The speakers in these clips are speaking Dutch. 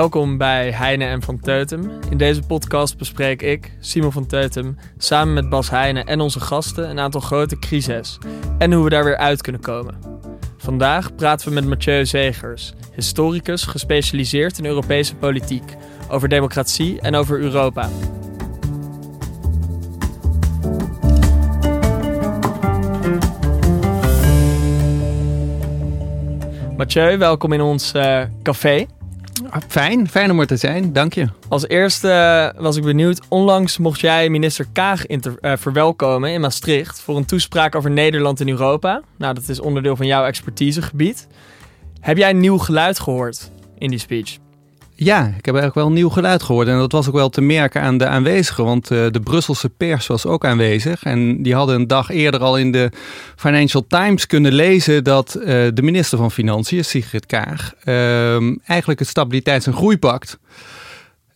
Welkom bij Heine en van Teutem. In deze podcast bespreek ik, Simon van Teutem, samen met Bas Heine en onze gasten een aantal grote crises en hoe we daar weer uit kunnen komen. Vandaag praten we met Mathieu Zegers, historicus gespecialiseerd in Europese politiek, over democratie en over Europa. Mathieu, welkom in ons uh, café. Fijn, fijn om er te zijn, dank je. Als eerste uh, was ik benieuwd. Onlangs mocht jij minister Kaag uh, verwelkomen in Maastricht voor een toespraak over Nederland in Europa. Nou, dat is onderdeel van jouw expertisegebied. Heb jij een nieuw geluid gehoord in die speech? Ja, ik heb eigenlijk wel een nieuw geluid gehoord. En dat was ook wel te merken aan de aanwezigen. Want uh, de Brusselse pers was ook aanwezig. En die hadden een dag eerder al in de Financial Times kunnen lezen dat uh, de minister van Financiën, Sigrid Kaag, uh, eigenlijk het Stabiliteits- en Groeipact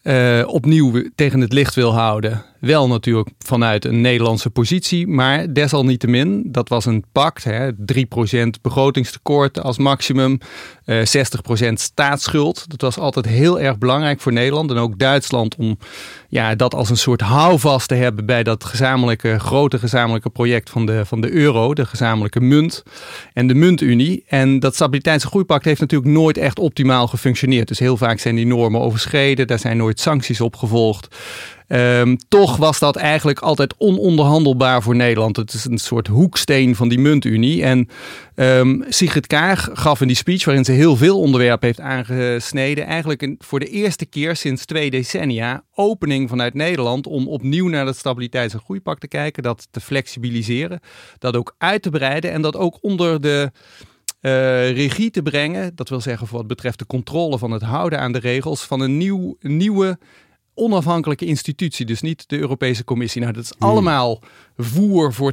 uh, opnieuw tegen het licht wil houden. Wel natuurlijk vanuit een Nederlandse positie, maar desalniettemin, dat was een pact. Hè, 3% begrotingstekort als maximum, uh, 60% staatsschuld. Dat was altijd heel erg belangrijk voor Nederland en ook Duitsland om ja, dat als een soort houvast te hebben bij dat gezamenlijke, grote gezamenlijke project van de, van de euro, de gezamenlijke munt en de muntunie. En dat stabiliteits- en groeipact heeft natuurlijk nooit echt optimaal gefunctioneerd. Dus heel vaak zijn die normen overschreden, daar zijn nooit sancties op gevolgd. Um, toch was dat eigenlijk altijd ononderhandelbaar voor Nederland. Het is een soort hoeksteen van die muntunie. En um, Sigrid Kaag gaf in die speech, waarin ze heel veel onderwerpen heeft aangesneden, eigenlijk voor de eerste keer sinds twee decennia opening vanuit Nederland om opnieuw naar het stabiliteits- en groeipact te kijken, dat te flexibiliseren, dat ook uit te breiden en dat ook onder de uh, regie te brengen. Dat wil zeggen voor wat betreft de controle van het houden aan de regels van een nieuw, nieuwe onafhankelijke institutie, dus niet de Europese Commissie. Nou, dat is Hmm. allemaal voer voor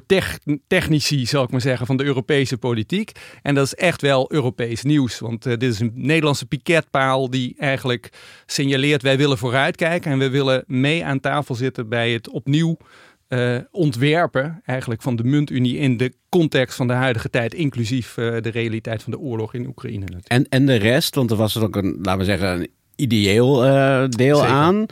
technici, zal ik maar zeggen, van de Europese politiek. En dat is echt wel Europees nieuws, want uh, dit is een Nederlandse piketpaal die eigenlijk signaleert wij willen vooruitkijken en we willen mee aan tafel zitten bij het opnieuw uh, ontwerpen eigenlijk van de muntunie in de context van de huidige tijd, inclusief uh, de realiteit van de oorlog in Oekraïne. Natuurlijk. En, en de rest, want er was ook een, laten we zeggen, een ideeel uh, deel Zeker. aan.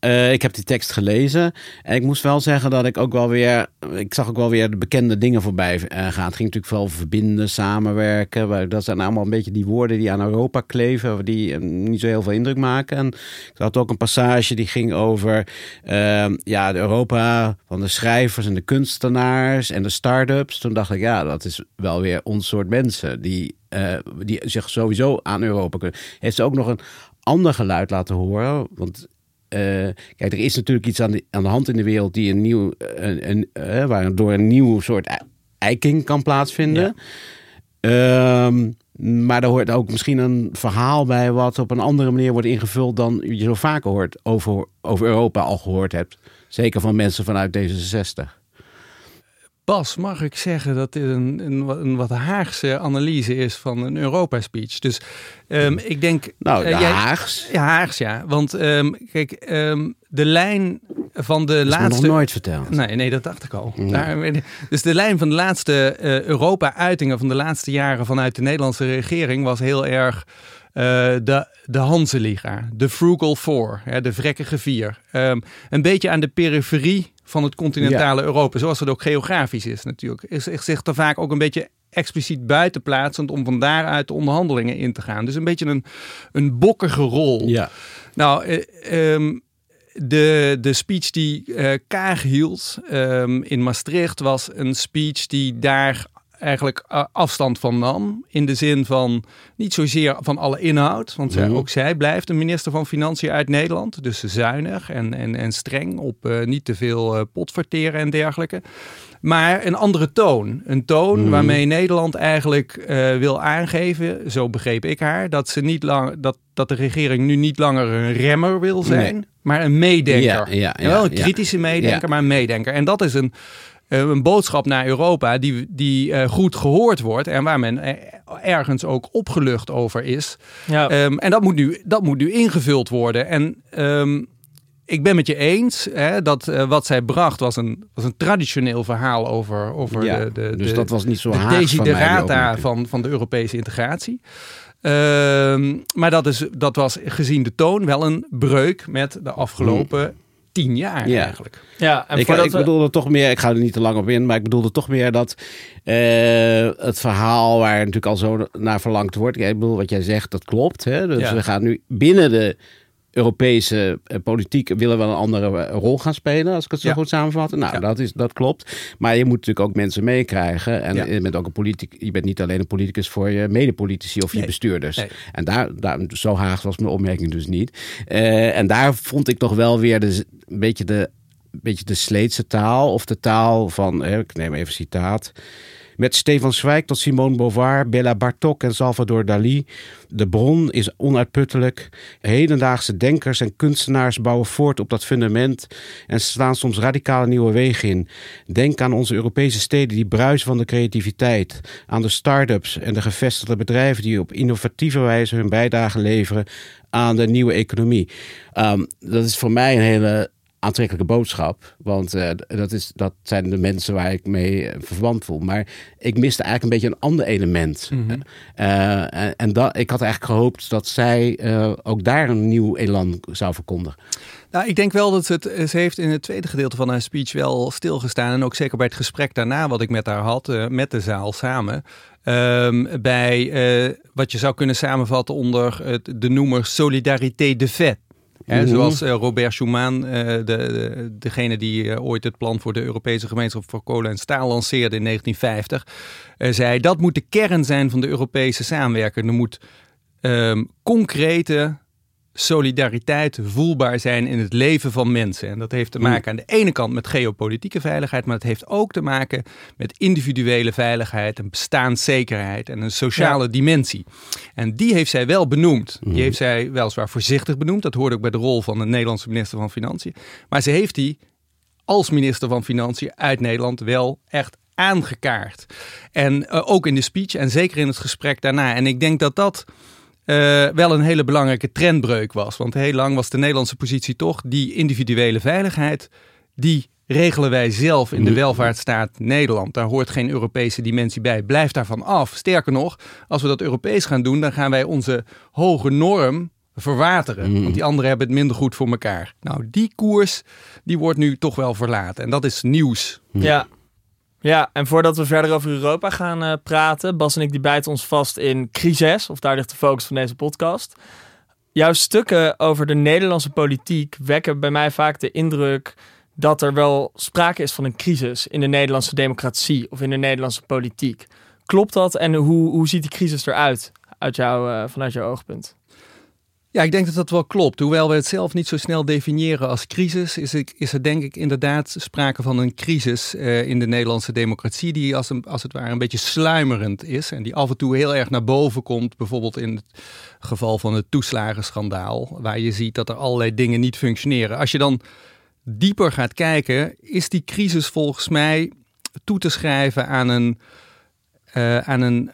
Uh, ik heb die tekst gelezen en ik moest wel zeggen dat ik ook wel weer, ik zag ook wel weer de bekende dingen voorbij uh, gaan. Het ging natuurlijk vooral verbinden, samenwerken. Dat zijn allemaal een beetje die woorden die aan Europa kleven, die niet zo heel veel indruk maken. En ik had ook een passage die ging over ehm, ja, de Europa van de schrijvers en de kunstenaars en de start-ups. Toen dacht ik, ja, dat is wel weer ons soort mensen die, uh, die zich sowieso aan Europa kunnen. Heeft ze ook nog een ander geluid laten horen. Want uh, kijk, er is natuurlijk iets aan de, aan de hand in de wereld die een nieuw, een, een, uh, waardoor een nieuw soort eiking kan plaatsvinden. Ja. Um, maar daar hoort ook misschien een verhaal bij wat op een andere manier wordt ingevuld dan je zo vaker hoort over, over Europa al gehoord hebt. Zeker van mensen vanuit D66. Bas, mag ik zeggen dat dit een, een, een wat Haagse analyse is van een Europa-speech. Dus um, ik denk... Nou, uh, jij, Haags? Ja, Haags, ja. Want um, kijk, um, de lijn van de dat is laatste... nog nooit verteld. Nee, nee, dat dacht ik al. Ja. Daar, dus de lijn van de laatste uh, Europa-uitingen van de laatste jaren vanuit de Nederlandse regering was heel erg... de, de Hanseliga, de Frugal Four, hè, de vrekkige vier. Ehm, een beetje aan de periferie van het continentale Europa, zoals het ook geografisch is natuurlijk. Is, is zich er vaak ook een beetje expliciet buitenplaatsend om van daaruit de onderhandelingen in te gaan. Dus een beetje een, een bokkige rol. Ja. Nou, eh, ehm, de, de speech die eh, Kaag hield ehm, in Maastricht was een speech die daar eigenlijk eh, afstand van nam. In de zin van niet zozeer van alle inhoud. Want zij, Mhm. ook zij blijft een minister van Financiën uit Nederland. Dus zuinig en, en, en streng op eh, niet te veel eh, potverteren en dergelijke. Maar een andere toon. Een toon Mhm. waarmee Nederland eigenlijk wil aangeven, zo begreep ik haar, dat, ze niet lang, dat, dat de regering nu niet langer een remmer wil zijn, Nee. maar een meedenker. Ja, wel een kritische meedenker, maar een meedenker. En dat is een, een boodschap naar Europa die, die eh, goed gehoord wordt en waar men eh, ergens ook opgelucht over is. Ja. Ehm, en dat moet, nu, dat moet nu ingevuld worden. En ehm, ik ben met je eens hè, dat eh, wat zij bracht was een, was een traditioneel verhaal over, over Ja, de, de, dus de, dat was niet zo de van desiderata opmerking. van, van de Europese integratie. Ehm, maar dat, is, dat was gezien de toon wel een breuk met de afgelopen tien jaar Ja. eigenlijk. ja, en ik, voordat ik we- bedoelde toch meer, ik ga er niet te lang op in, maar ik bedoelde toch meer dat eh, het verhaal waar natuurlijk al zo naar verlangd wordt. Ik bedoel, wat jij zegt, dat klopt. Hè? Dus Ja. we gaan nu binnen de Europese eh, politiek willen we een andere eh, rol gaan spelen, als ik het zo Ja. goed samenvat. Nou, Ja. dat, is, dat klopt. Maar je moet natuurlijk ook mensen meekrijgen. En Ja. je bent ook een politic, je bent niet alleen een politicus voor je medepolitici of je Nee. bestuurders. Nee. En daar, daar, zo haag was mijn opmerking dus niet. Eh, en daar vond ik nog wel weer de, een beetje de een beetje de Sleetse taal of de taal van, hè, ik neem even citaat. Met Stefan Zweig tot Simone Beauvoir, Bella Bartok en Salvador Dali. De bron is onuitputtelijk. Hedendaagse denkers en kunstenaars bouwen voort op dat fundament en slaan soms radicale nieuwe wegen in. Denk aan onze Europese steden die bruisen van de creativiteit, aan de start-ups en de gevestigde bedrijven die op innovatieve wijze hun bijdrage leveren aan de nieuwe economie. Ehm, dat is voor mij een hele aantrekkelijke boodschap. Want eh, dat, is, dat zijn de mensen waar ik mee eh, verwant voel. Maar ik miste eigenlijk een beetje een ander element. Eh, en en dat, ik had eigenlijk gehoopt dat zij ook daar een nieuw elan zou verkondigen. Nou, ik denk wel dat ze het, ze heeft in het tweede gedeelte van haar speech wel stilgestaan. En ook zeker bij het gesprek daarna wat ik met haar had, met de zaal samen. Ehm, bij wat je zou kunnen samenvatten onder het, de noemer solidarité de fait. Hè, Mhm. Zoals eh, Robert Schuman, eh, de, de- degene die eh, ooit het plan voor de Europese gemeenschap voor kolen en staal lanceerde in 1950, eh, zei dat moet de kern zijn van de Europese samenwerking. Er moet ehm, concrete solidariteit voelbaar zijn in het leven van mensen. En dat heeft te maken aan de ene kant met geopolitieke veiligheid, maar het heeft ook te maken met individuele veiligheid, een bestaanszekerheid en een sociale dimensie. En die heeft zij wel benoemd. Die heeft zij weliswaar voorzichtig benoemd. Dat hoorde ook bij de rol van de Nederlandse minister van Financiën. Maar ze heeft die als minister van Financiën uit Nederland wel echt aangekaart. En eh, ook in de speech en zeker in het gesprek daarna. En ik denk dat dat eh, wel een hele belangrijke trendbreuk was. Want heel lang was de Nederlandse positie toch die individuele veiligheid, die regelen wij zelf in de welvaartsstaat Nederland. Daar hoort geen Europese dimensie bij. Blijf daarvan af. Sterker nog, als we dat Europees gaan doen, dan gaan wij onze hoge norm verwateren. Want die anderen hebben het minder goed voor elkaar. Nou, die koers, die wordt nu toch wel verlaten. En dat is nieuws. Ja. Ja, en voordat we verder over Europa gaan eh, praten, Bas en ik die bijten ons vast in crisis, of daar ligt de focus van deze podcast. Jouw stukken over de Nederlandse politiek wekken bij mij vaak de indruk dat er wel sprake is van een crisis in de Nederlandse democratie of in de Nederlandse politiek. Klopt dat en hoe, hoe ziet die crisis eruit uit jou, eh, vanuit jouw oogpunt? Ja, ik denk dat dat wel klopt. Hoewel we het zelf niet zo snel definiëren als crisis, is, is er denk ik inderdaad sprake van een crisis eh, in de Nederlandse democratie, die als, als het ware een beetje sluimerend is en die af en toe heel erg naar boven komt. Bijvoorbeeld in het geval van het toeslagenschandaal, waar je ziet dat er allerlei dingen niet functioneren. Als je dan dieper gaat kijken, is die crisis volgens mij toe te schrijven aan een, eh, aan een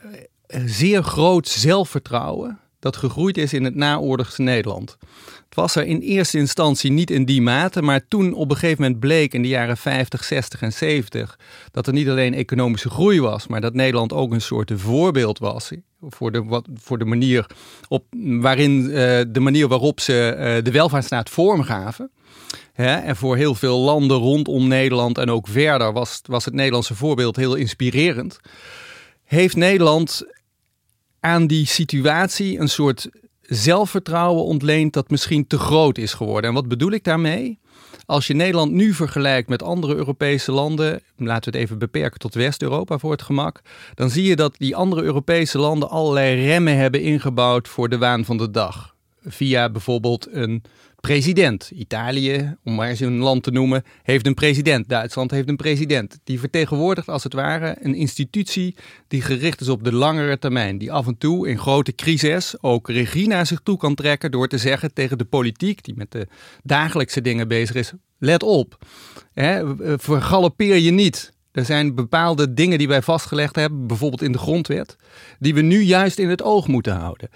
eh, zeer groot zelfvertrouwen dat gegroeid is in het naoorlogse Nederland. Het was er in eerste instantie niet in die mate, maar toen op een gegeven moment bleek in de jaren 50, 60 en 70 dat er niet alleen economische groei was, maar dat Nederland ook een soort voorbeeld was voor, de, wat, voor de manier op, waarin uh, de manier waarop ze uh, de welvaartsstaat vormgaven. En voor heel veel landen rondom Nederland en ook verder was, was het Nederlandse voorbeeld heel inspirerend. Heeft Nederland aan die situatie een soort zelfvertrouwen ontleend dat misschien te groot is geworden. En wat bedoel ik daarmee? Als je Nederland nu vergelijkt met andere Europese landen, laten we het even beperken tot West-Europa voor het gemak, dan zie je dat die andere Europese landen allerlei remmen hebben ingebouwd voor de waan van de dag. Via bijvoorbeeld een president. Italië, om maar eens een land te noemen, heeft een president. Duitsland heeft een president. Die vertegenwoordigt als het ware een institutie die gericht is op de langere termijn. Die af en toe in grote crisis ook regie naar zich toe kan trekken door te zeggen tegen de politiek, die met de dagelijkse dingen bezig is, let op, hè, vergalopeer je niet. Er zijn bepaalde dingen die wij vastgelegd hebben, bijvoorbeeld in de grondwet, die we nu juist in het oog moeten houden.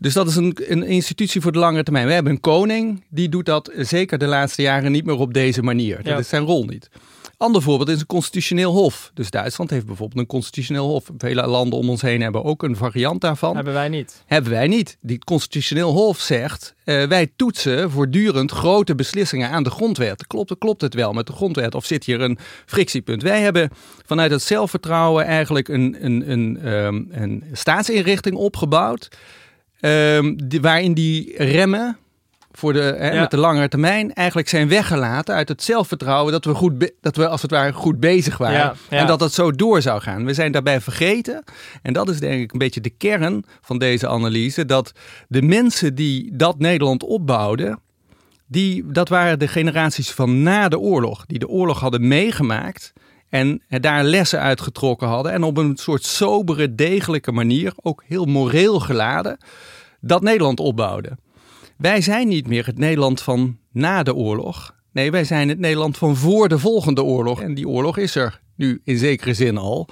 Dus dat is een, een institutie voor de lange termijn. We hebben een koning, die doet dat zeker de laatste jaren niet meer op deze manier. Dat is zijn rol niet. Ander voorbeeld is een constitutioneel hof. Dus Duitsland heeft bijvoorbeeld een constitutioneel hof. Vele landen om ons heen hebben ook een variant daarvan. Hebben wij niet. Hebben wij niet. Die constitutioneel hof zegt, uh, wij toetsen voortdurend grote beslissingen aan de grondwet. Klopt, klopt het wel met de grondwet of zit hier een frictiepunt? Wij hebben vanuit het zelfvertrouwen eigenlijk een, een, een, um, een staatsinrichting opgebouwd Um, die, waarin die remmen voor de, hè, met de langere termijn eigenlijk zijn weggelaten uit het zelfvertrouwen dat we, goed dat we als het ware goed bezig waren. Ja, ja. En dat het zo door zou gaan. We zijn daarbij vergeten, en dat is denk ik een beetje de kern van deze analyse, dat de mensen die dat Nederland opbouwden, die, dat waren de generaties van na de oorlog, die de oorlog hadden meegemaakt en daar lessen uitgetrokken hadden. En op een soort sobere, degelijke manier, ook heel moreel geladen, dat Nederland opbouwden. Wij zijn niet meer het Nederland van na de oorlog. Nee, wij zijn het Nederland van voor de volgende oorlog. En die oorlog is er nu in zekere zin al.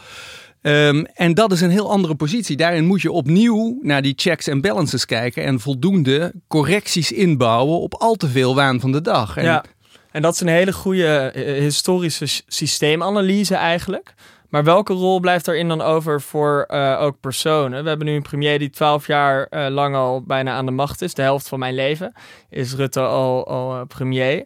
Um, en dat is een heel andere positie. Daarin moet je opnieuw naar die checks en balances kijken en voldoende correcties inbouwen op al te veel waan van de dag. En ja. En dat is een hele goede eh, historische systeemanalyse eigenlijk. Maar welke rol blijft daarin dan over voor uh, ook personen? We hebben nu een premier die twaalf jaar lang al bijna aan de macht is. De helft van mijn leven is Rutte al, al premier.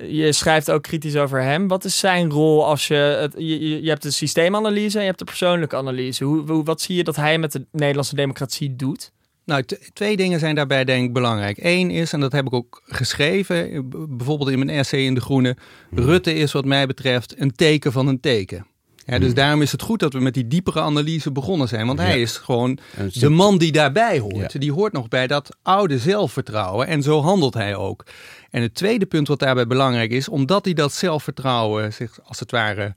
Je schrijft ook kritisch over hem. Wat is zijn rol als je... Het, je, hebt de systeemanalyse en je hebt de persoonlijke analyse. Hoe, wat zie je dat hij met de Nederlandse democratie doet? Nou, twee dingen zijn daarbij denk ik belangrijk. Eén is, en dat heb ik ook geschreven, bijvoorbeeld in mijn essay in De Groene, Rutte is wat mij betreft een teken van een teken. Ja, dus daarom is het goed dat we met die diepere analyse begonnen zijn. Want hij is gewoon de man die daarbij hoort. Die hoort nog bij dat oude zelfvertrouwen. En zo handelt hij ook. En het tweede punt wat daarbij belangrijk is, omdat hij dat zelfvertrouwen zich als het ware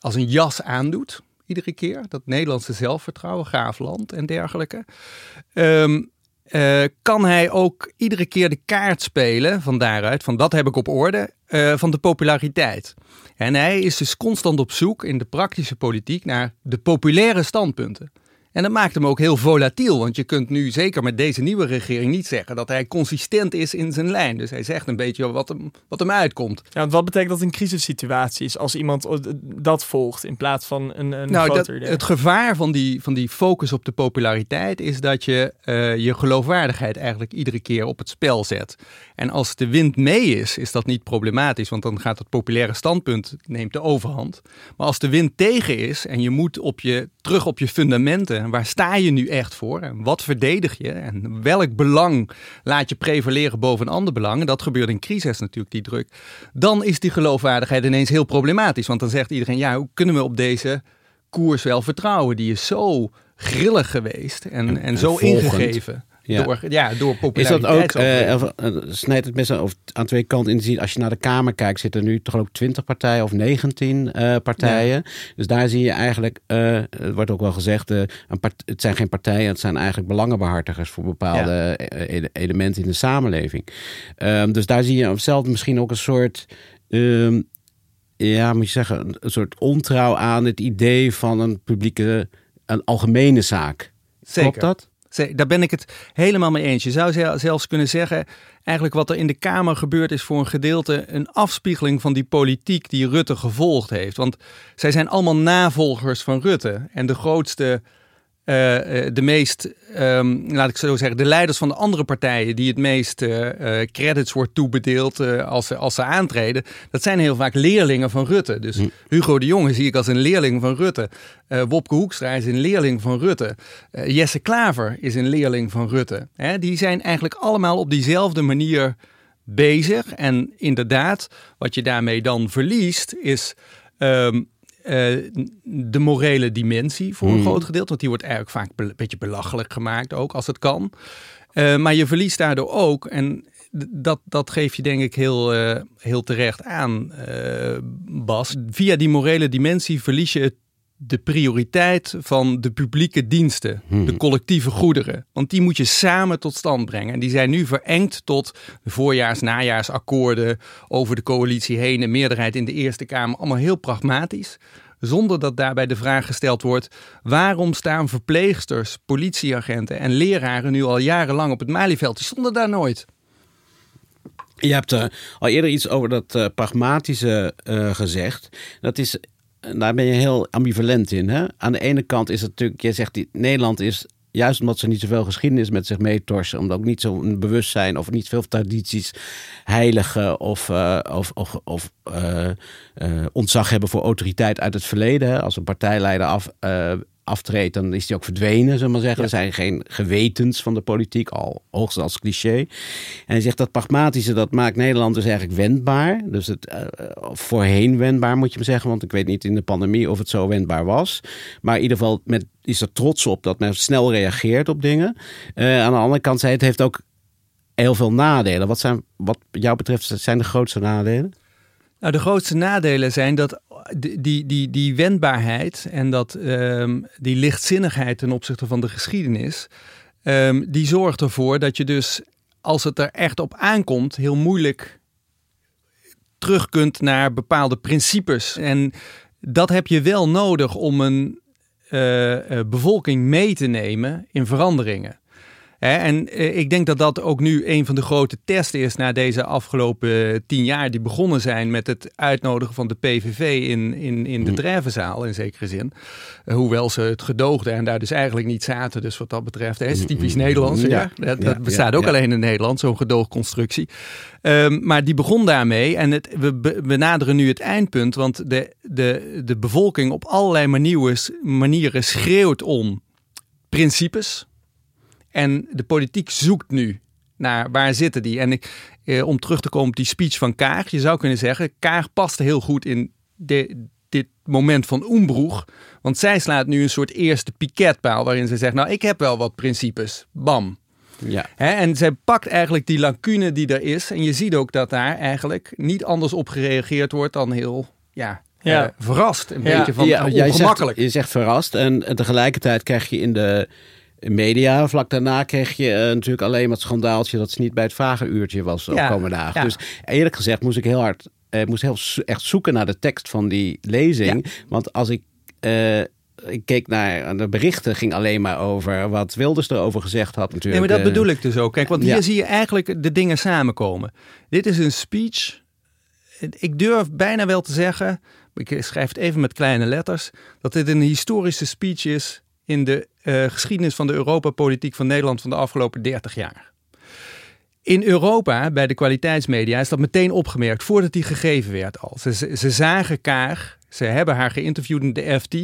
als een jas aandoet iedere keer. Dat Nederlandse zelfvertrouwen, Graafland en dergelijke. Um, uh, kan hij ook iedere keer de kaart spelen van daaruit, van dat heb ik op orde, uh, van de populariteit. En hij is dus constant op zoek in de praktische politiek naar de populaire standpunten. En dat maakt hem ook heel volatiel. Want je kunt nu zeker met deze nieuwe regering niet zeggen dat hij consistent is in zijn lijn. Dus hij zegt een beetje wat hem, wat hem uitkomt. Ja, want wat betekent dat in crisissituaties als iemand dat volgt in plaats van een, een nou, groter? Het gevaar van die, van die focus op de populariteit is dat je uh, je geloofwaardigheid eigenlijk iedere keer op het spel zet. En als de wind mee is, is dat niet problematisch, want dan gaat het populaire standpunt neemt de overhand. Maar als de wind tegen is en je moet op je, terug op je fundamenten waar sta je nu echt voor? En wat verdedig je? En welk belang laat je prevaleren boven een ander belang? En dat gebeurt in crisis natuurlijk, die druk. Dan is die geloofwaardigheid ineens heel problematisch. Want dan zegt iedereen, ja, hoe kunnen we op deze koers wel vertrouwen? Die is zo grillig geweest en, en, en zo ingegeven. Ja. Door, ja, door populariteit. Is dat ook, uh, snijdt het mes aan twee kanten in te zien. Als je naar de Kamer kijkt, zitten er nu toch ook 20 partijen of 19 uh, partijen. Ja. Dus daar zie je eigenlijk, uh, het wordt ook wel gezegd, een het zijn geen partijen, het zijn eigenlijk belangenbehartigers voor bepaalde ja. elementen in de samenleving. Um, dus daar zie je zelf misschien ook een soort. Um, ja, moet je zeggen, een soort ontrouw aan het idee van een publieke, een algemene zaak. Zeker. Klopt dat? Daar ben ik het helemaal mee eens. Je zou zelfs kunnen zeggen, eigenlijk wat er in de Kamer gebeurt is voor een gedeelte een afspiegeling van die politiek die Rutte gevolgd heeft. Want zij zijn allemaal navolgers van Rutte. En de grootste de meest, um, laat ik zo zeggen, de leiders van de andere partijen die het meest uh, credits wordt toebedeeld als, ze, als ze aantreden, dat zijn heel vaak leerlingen van Rutte. Dus hm. Hugo de Jonge zie ik als een leerling van Rutte. Wopke Hoekstra is een leerling van Rutte. Jesse Klaver is een leerling van Rutte. Hè, die zijn eigenlijk allemaal op diezelfde manier bezig. En inderdaad, wat je daarmee dan verliest, is um, uh, de morele dimensie voor een hmm. groot gedeelte. Want die wordt eigenlijk vaak een beetje belachelijk gemaakt, ook als het kan. Uh, maar je verliest daardoor ook, en dat, dat geef je denk ik heel, uh, heel terecht aan, Bas. Via die morele dimensie verlies je het de prioriteit van de publieke diensten, de hmm. collectieve goederen. Want die moet je samen tot stand brengen. En die zijn nu verengd tot de voorjaars-najaarsakkoorden over de coalitie heen en meerderheid in de Eerste Kamer. Allemaal heel pragmatisch. Zonder dat daarbij de vraag gesteld wordt: waarom staan verpleegsters, politieagenten en leraren nu al jarenlang op het Malieveld? Die stonden daar nooit. Je hebt uh, al eerder iets over dat uh, pragmatische uh, gezegd. Dat is daar ben je heel ambivalent in. Hè? Aan de ene kant is het natuurlijk, je zegt, die, Nederland is juist omdat ze niet zoveel geschiedenis met zich meetorsen, omdat ook niet zo'n bewustzijn of niet veel tradities heiligen of, uh, of, of, of uh, uh, ontzag hebben voor autoriteit uit het verleden. Als een partijleider af, aftreedt, dan is hij ook verdwenen, zullen we maar zeggen. Er zijn geen gewetens van de politiek, al hoogstens als cliché. En hij zegt dat pragmatische, dat maakt Nederland dus eigenlijk wendbaar. Dus het uh, voorheen wendbaar, moet je maar zeggen. Want ik weet niet in de pandemie of het zo wendbaar was. Maar in ieder geval met, is er trots op dat men snel reageert op dingen. Uh, aan de andere kant, zei het heeft ook heel veel nadelen. Wat zijn, wat jou betreft, zijn de grootste nadelen? Nou, de grootste nadelen zijn dat die, die, die wendbaarheid en dat, um, die lichtzinnigheid ten opzichte van de geschiedenis, um, die zorgt ervoor dat je dus, als het er echt op aankomt, heel moeilijk terug kunt naar bepaalde principes. En dat heb je wel nodig om een uh, bevolking mee te nemen in veranderingen en eh, ik denk dat dat ook nu een van de grote testen is na deze afgelopen tien jaar die begonnen zijn met het uitnodigen van de PVV in, in, in de mm. Drijvenzaal in zekere zin. Eh, hoewel ze het gedoogden en daar dus eigenlijk niet zaten. Dus wat dat betreft is mm, typisch mm, Nederlands. Ja, Dat, bestaat ook alleen in Nederland, zo'n gedoogconstructie. Um, maar die begon daarmee en het, we benaderen nu het eindpunt, want de, de, de bevolking op allerlei manieren, manieren schreeuwt om principes en de politiek zoekt nu naar waar zitten die. En ik, eh, om terug te komen op die speech van Kaag, je zou kunnen zeggen, Kaag paste heel goed in de, dit moment van Oembroeg. Want zij slaat nu een soort eerste piketpaal waarin ze zegt, nou ik heb wel wat principes. Bam. Ja. en zij pakt eigenlijk die lacune die er is. En je ziet ook dat daar eigenlijk niet anders op gereageerd wordt dan heel ja, ja. Uh, verrast. Een beetje van ja, ongemakkelijk. Je zegt, je zegt verrast en, en tegelijkertijd krijg je in de media. Vlak daarna kreeg je uh, natuurlijk alleen maar het schandaaltje dat ze niet bij het vragenuurtje was op komende dagen. Dus eerlijk gezegd moest ik heel hard, uh, moest heel echt zoeken naar de tekst van die lezing. Want als ik uh, ik keek naar de berichten, ging alleen maar over wat Wilders erover gezegd had natuurlijk. Nee, maar dat bedoel ik dus ook. Kijk, want hier zie je eigenlijk de dingen samenkomen. Dit is een speech. Ik durf bijna wel te zeggen, ik schrijf het even met kleine letters, dat dit een historische speech is in de geschiedenis van de Europapolitiek van Nederland van de afgelopen 30 jaar. In Europa, bij de kwaliteitsmedia, is dat meteen opgemerkt voordat die gegeven werd al. Ze, ze zagen Kaag, ze hebben haar geïnterviewd in de FT.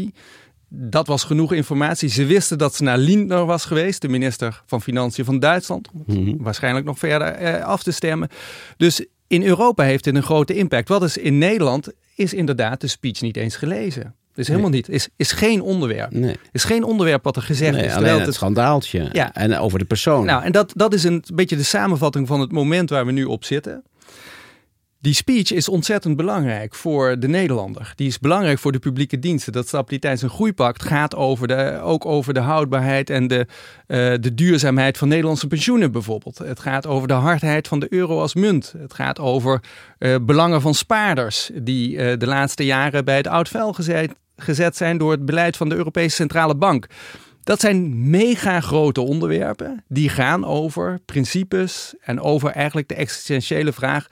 Dat was genoeg informatie. Ze wisten dat ze naar Lindner was geweest, de minister van Financiën van Duitsland. Om mhm. waarschijnlijk nog verder eh, af te stemmen. Dus in Europa heeft dit een grote impact. Wat is in Nederland, is inderdaad de speech niet eens gelezen. Dus helemaal niet. Is, is geen onderwerp. Nee. Is geen onderwerp wat er gezegd nee, is. Alleen het, het schandaaltje. Ja. En over de persoon. Nou, en dat, dat is een beetje de samenvatting van het moment waar we nu op zitten. Die speech is ontzettend belangrijk voor de Nederlander. Die is belangrijk voor de publieke diensten. Dat stabiliteits- en groeipact gaat over de, ook over de houdbaarheid en de, uh, de duurzaamheid van Nederlandse pensioenen bijvoorbeeld. Het gaat over de hardheid van de euro als munt. Het gaat over uh, belangen van spaarders die uh, de laatste jaren bij het oud vuil gezet, gezet zijn door het beleid van de Europese Centrale Bank. Dat zijn mega grote onderwerpen die gaan over principes en over eigenlijk de existentiële vraag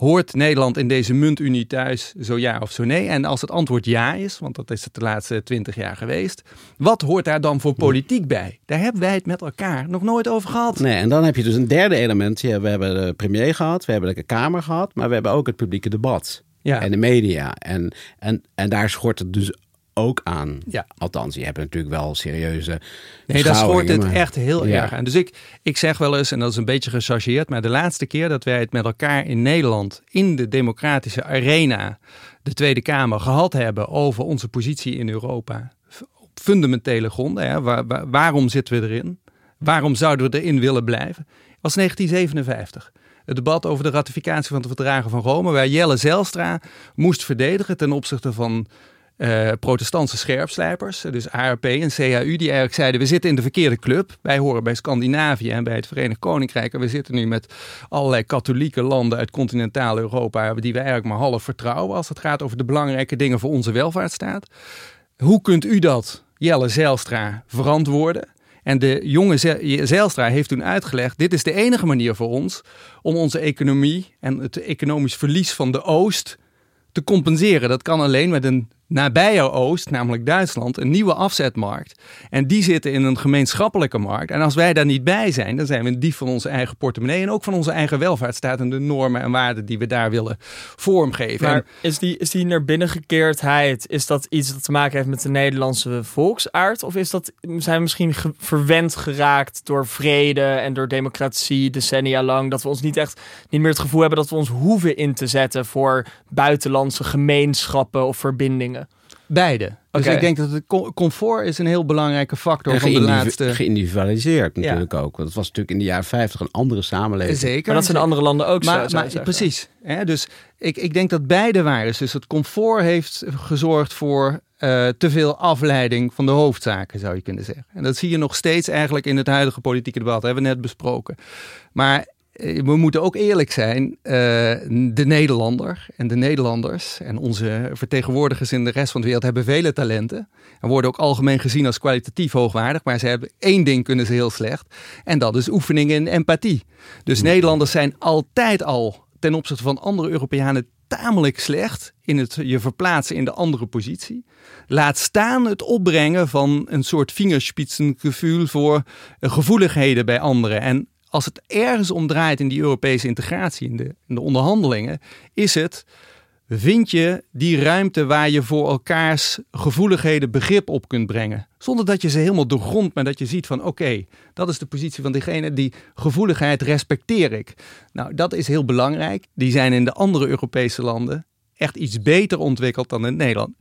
Hoort Nederland in deze muntunie thuis, zo ja of zo nee? En als het antwoord ja is, want dat is het de laatste twintig jaar geweest, wat hoort daar dan voor politiek bij? Daar hebben wij het met elkaar nog nooit over gehad. Nee, en dan heb je dus een derde element. We hebben de premier gehad, we hebben de Kamer gehad, maar we hebben ook het publieke debat. Ja. En de media. En, en, en daar schort het dus ook aan. Ja. Althans, je hebt natuurlijk wel serieuze. Nee, daar schort het maar- echt heel Ja. erg aan. Dus ik, ik zeg wel eens, en dat is een beetje gechargeerd, maar de laatste keer dat wij het met elkaar in Nederland in de democratische arena, de Tweede Kamer, gehad hebben over onze positie in Europa op fundamentele gronden. Hè, waar- waar- waarom zitten we erin? Waarom zouden we erin willen blijven? Was 1957. Het debat over de ratificatie van de verdragen van Rome, waar Jelle Zijlstra moest verdedigen ten opzichte van eh, protestantse scherpslijpers, dus ARP en CAU, die eigenlijk zeiden: we zitten in de verkeerde club. Wij horen bij Scandinavië en bij het Verenigd Koninkrijk. En we zitten nu met allerlei katholieke landen uit continentaal Europa, die we eigenlijk maar half vertrouwen als het gaat over de belangrijke dingen voor onze welvaartsstaat. Hoe kunt u dat, Jelle Zijlstra, verantwoorden? En de jonge Ze- Zijlstra heeft toen uitgelegd: dit is de enige manier voor ons om onze economie en het economisch verlies van de Oost te compenseren. Dat kan alleen met een nabije Oost, namelijk Duitsland, een nieuwe afzetmarkt. En die zitten in een gemeenschappelijke markt. En als wij daar niet bij zijn, dan zijn we een dief van onze eigen portemonnee en ook van onze eigen welvaartsstaat en de normen en waarden die we daar willen vormgeven. Maar En- is die, is die naar binnengekeerdheid, is dat iets dat te maken heeft met de Nederlandse volksaard? Of is dat, zijn we misschien ge- verwend geraakt door vrede en door democratie decennia lang? Dat we ons niet echt, niet meer het gevoel hebben dat we ons hoeven in te zetten voor buitenlandse gemeenschappen of verbindingen? Beide. Dus ik denk dat het co- comfort is een heel belangrijke factor En van de laatste... geïndividualiseerd natuurlijk ook. Want het was natuurlijk in de jaren 50 een andere samenleving. Zeker. Maar dat zijn in andere landen ook zo, Maar, je maar zeggen. precies. Hè? Dus ik, ik denk dat beide waar is. Dus het comfort heeft gezorgd voor eh, te veel afleiding van de hoofdzaken, zou je kunnen zeggen. En dat zie je nog steeds eigenlijk in het huidige politieke debat. Dat hebben we net besproken. Maar we moeten ook eerlijk zijn. eh, de Nederlander en de Nederlanders en onze vertegenwoordigers in de rest van de wereld hebben vele talenten. En worden ook algemeen gezien als kwalitatief hoogwaardig. Maar ze hebben één ding kunnen ze heel slecht. En dat is oefening in empathie. Dus Nederlanders zijn altijd al ten opzichte van andere Europeanen tamelijk slecht in het je verplaatsen in de andere positie. Laat staan het opbrengen van een soort vingerspitsengevoel voor eh, gevoeligheden bij anderen. En als het ergens om draait in die Europese integratie, in de, in de onderhandelingen, is het vind je die ruimte waar je voor elkaars gevoeligheden begrip op kunt brengen. Zonder dat je ze helemaal doorgrondt, maar dat je ziet van oké, dat is de positie van diegene, die gevoeligheid respecteer ik. Nou, dat is heel belangrijk. Die zijn in de andere Europese landen echt iets beter ontwikkeld dan in Nederland.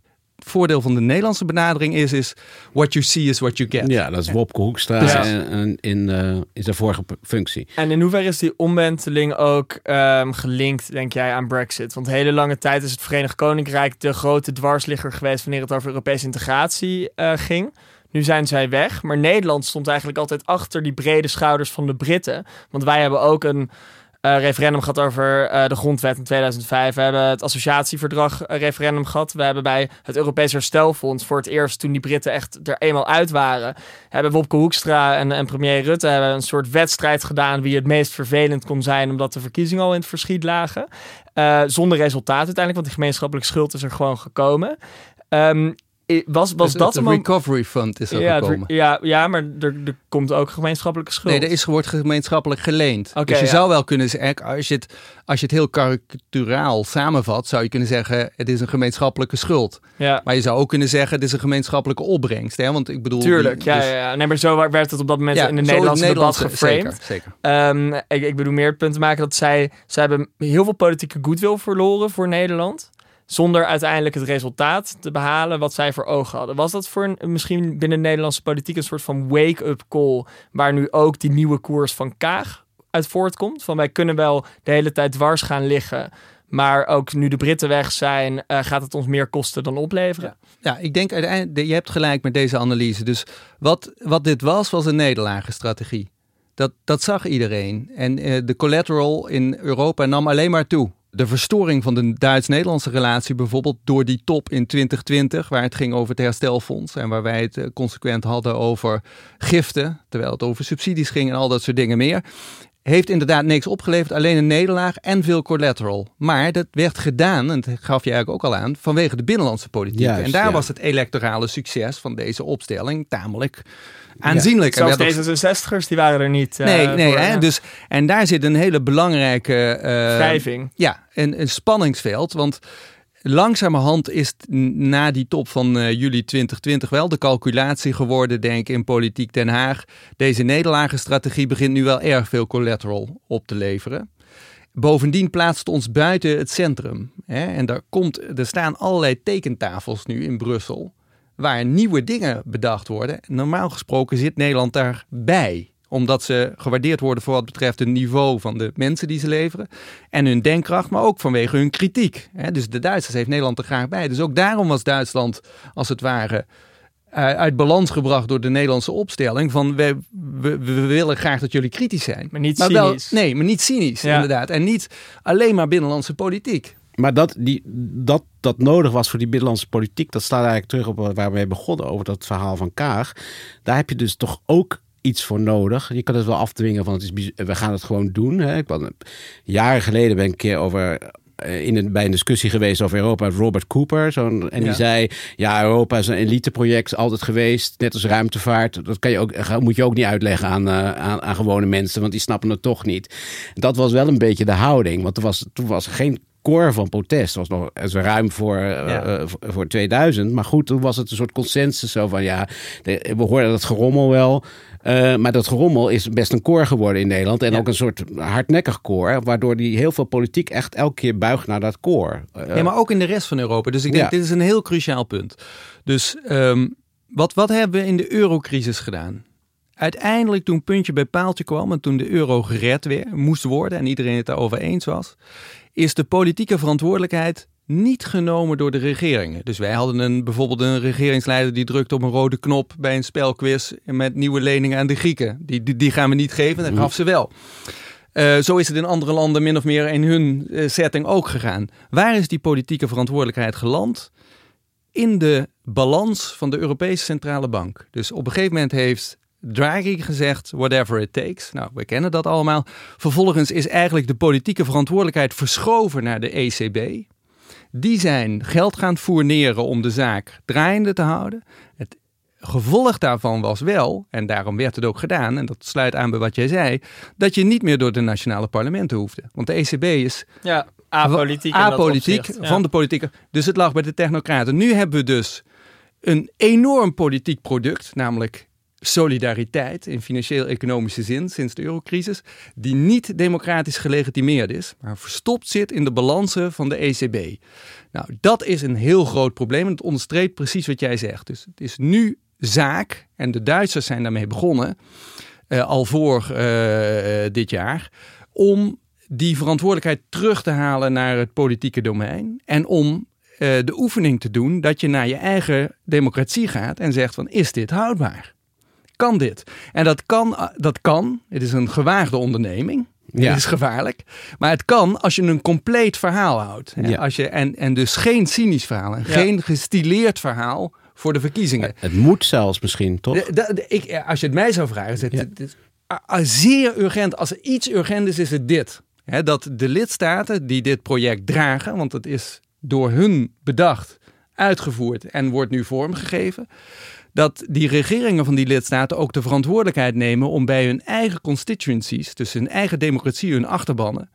Voordeel van de Nederlandse benadering is, is what you see is what you get. Ja, dat is Wopke Hoekstra en in, eh, in zijn vorige functie. En in hoeverre is die omwenteling ook ehm, gelinkt, denk jij, aan Brexit? Want hele lange tijd is het Verenigd Koninkrijk de grote dwarsligger geweest wanneer het over Europese integratie eh, ging. Nu zijn zij weg, maar Nederland stond eigenlijk altijd achter die brede schouders van de Britten. Want wij hebben ook een eh, referendum gehad over eh, de grondwet in 2005. We hebben het associatieverdrag eh, referendum gehad. We hebben bij het Europees Herstelfonds voor het eerst, toen die Britten echt er eenmaal uit waren, hebben Wopke Hoekstra en, en premier Rutte hebben een soort wedstrijd gedaan wie het meest vervelend kon zijn, omdat de verkiezingen al in het verschiet lagen. Zonder resultaat uiteindelijk, want die gemeenschappelijke schuld is er gewoon gekomen. I- was, was Het- dat het een recovery fund is er ja, het- gekomen. ja, ja, maar er, er komt ook gemeenschappelijke schuld. Nee, er is, wordt gemeenschappelijk geleend. Oké, dus je ja. zou wel kunnen zeggen, als je, het, als je het heel karikaturaal samenvat, zou je kunnen zeggen, het is een gemeenschappelijke schuld. ja. Maar je zou ook kunnen zeggen, het is een gemeenschappelijke opbrengst. Hè? Want ik bedoel... Tuurlijk, ja, dus- ja, ja. Nee, maar zo werd het op dat moment in de zo Nederlandse debat Nederlandse- geframed. Zeker, zeker. Ehm, ik, ik bedoel meer het punt te maken dat zij, zij hebben heel veel politieke goodwill verloren voor Nederland. Zonder uiteindelijk het resultaat te behalen wat zij voor ogen hadden. Was dat voor een, misschien binnen de Nederlandse politiek een soort van wake-up call. Waar nu ook die nieuwe koers van Kaag uit voortkomt? Van wij kunnen wel de hele tijd dwars gaan liggen. Maar ook nu de Britten weg zijn, eh, gaat het ons meer kosten dan opleveren. Ja, ik denk uiteindelijk, je hebt gelijk met deze analyse. Dus wat, wat dit was, was een nederlagenstrategie. Dat, dat zag iedereen. En eh, de collateral in Europa nam alleen maar toe. De verstoring van de Duits-Nederlandse relatie, bijvoorbeeld door die top in 2020, waar het ging over het herstelfonds en waar wij het eh, consequent hadden over giften, terwijl het over subsidies ging en al dat soort dingen meer, heeft inderdaad niks opgeleverd, alleen een nederlaag en veel collateral. Maar dat werd gedaan, en dat gaf je eigenlijk ook al aan, vanwege de binnenlandse politiek. Juist, en daar ja. was het electorale succes van deze opstelling tamelijk aanzienlijk. Er Zelfs werd nog- D66'ers, die waren er niet. eh, Nee, nee voor, hè? ja. Dus, en daar zit een hele belangrijke eh, Wrijving. Ja, een, een spanningsveld. Want langzamerhand is na die top van eh, juli 2020 wel de calculatie geworden, denk ik, in politiek Den Haag. Deze nederlagenstrategie begint nu wel erg veel collateral op te leveren. Bovendien plaatst ons buiten het centrum. Hè? En daar komt, er staan allerlei tekentafels nu in Brussel. Waar nieuwe dingen bedacht worden. Normaal gesproken zit Nederland daarbij omdat ze gewaardeerd worden voor wat betreft het niveau van de mensen die ze leveren. En hun denkkracht, maar ook vanwege hun kritiek. Hè? Dus de Duitsers heeft Nederland er graag bij. Dus ook daarom was Duitsland, als het ware, eh, uit balans gebracht door de Nederlandse opstelling. Van we, we, we willen graag dat jullie kritisch zijn. Maar niet cynisch. nee, maar niet cynisch, Ja. inderdaad. En niet alleen maar binnenlandse politiek. Maar dat, die, dat dat nodig was voor die binnenlandse politiek, dat staat eigenlijk terug op waar we mee begonnen over dat verhaal van Kaag. Daar heb je dus toch ook iets voor nodig. Je kan het wel afdwingen van het is, we gaan het gewoon doen. Hè. Ik ben, jaren geleden ben ik een keer over eh, in een, bij een discussie geweest over Europa met Robert Cooper. Zo'n, en die Ja. zei, ja, Europa is een eliteproject altijd geweest, net als ruimtevaart. Dat kan je ook, moet je ook niet uitleggen aan, eh, aan, aan gewone mensen, want die snappen het toch niet. Dat was wel een beetje de houding, want er was, toen was er geen core van protest. Het was nog het was ruim voor, eh, Ja. eh, voor- voor 2000. Maar goed, toen was het een soort consensus zo van, ja, de- we hoorden dat gerommel wel. eh, maar dat gerommel is best een koor geworden in Nederland. En Ja. ook een soort hardnekkig koor. Waardoor die heel veel politiek echt elke keer buigt naar dat koor. Eh, Ja, maar ook in de rest van Europa. Dus ik denk, Ja. dit is een heel cruciaal punt. Dus ehm, wat, wat hebben we in de eurocrisis gedaan? Uiteindelijk toen puntje bij paaltje kwam en toen de euro gered weer, moest worden en iedereen het daarover eens was, is de politieke verantwoordelijkheid niet genomen door de regeringen. Dus wij hadden een, bijvoorbeeld een regeringsleider die drukte op een rode knop bij een spelquiz met nieuwe leningen aan de Grieken. Die, die, die gaan we niet geven, dat gaf ze wel. Eh, zo is het in andere landen min of meer in hun eh, setting ook gegaan. Waar is die politieke verantwoordelijkheid geland? In de balans van de Europese Centrale Bank. Dus op een gegeven moment heeft Draghi gezegd, whatever it takes. Nou, we kennen dat allemaal. Vervolgens is eigenlijk de politieke verantwoordelijkheid verschoven naar de ECB. Die zijn geld gaan fourneren om de zaak draaiende te houden. Het gevolg daarvan was wel, en daarom werd het ook gedaan, en dat sluit aan bij wat jij zei, dat je niet meer door de nationale parlementen hoefde. Want de ECB is Ja, apolitiek. apolitiek opzicht. Ja. van de politieke. Dus het lag bij de technocraten. Nu hebben we dus een enorm politiek product, namelijk solidariteit in financieel-economische zin sinds de eurocrisis, die niet democratisch gelegitimeerd is, maar verstopt zit in de balansen van de ECB. Nou, dat is een heel groot probleem en het onderstreept precies wat jij zegt. Dus het is nu zaak, en de Duitsers zijn daarmee begonnen, eh, al voor eh, dit jaar, om die verantwoordelijkheid terug te halen naar het politieke domein en om eh, de oefening te doen dat je naar je eigen democratie gaat en zegt van is dit houdbaar? Kan dit? En dat kan, eh, dat kan. Het is een gewaagde onderneming. Ja. Het is gevaarlijk. Maar het kan als je een compleet verhaal houdt. Ja. Als je, en, en dus geen cynisch verhaal. En Ja. geen gestileerd verhaal voor de verkiezingen. Het moet zelfs misschien, toch? De- de- de- ik, eh, als je het mij zou vragen, is het, Ja. het is a- a- zeer urgent. Als er iets urgent is, is het dit. Hè, dat de lidstaten die dit project dragen, want het is door hun bedacht, uitgevoerd en wordt nu vormgegeven, dat die regeringen van die lidstaten ook de verantwoordelijkheid nemen om bij hun eigen constituencies, dus hun eigen democratie, hun achterbannen,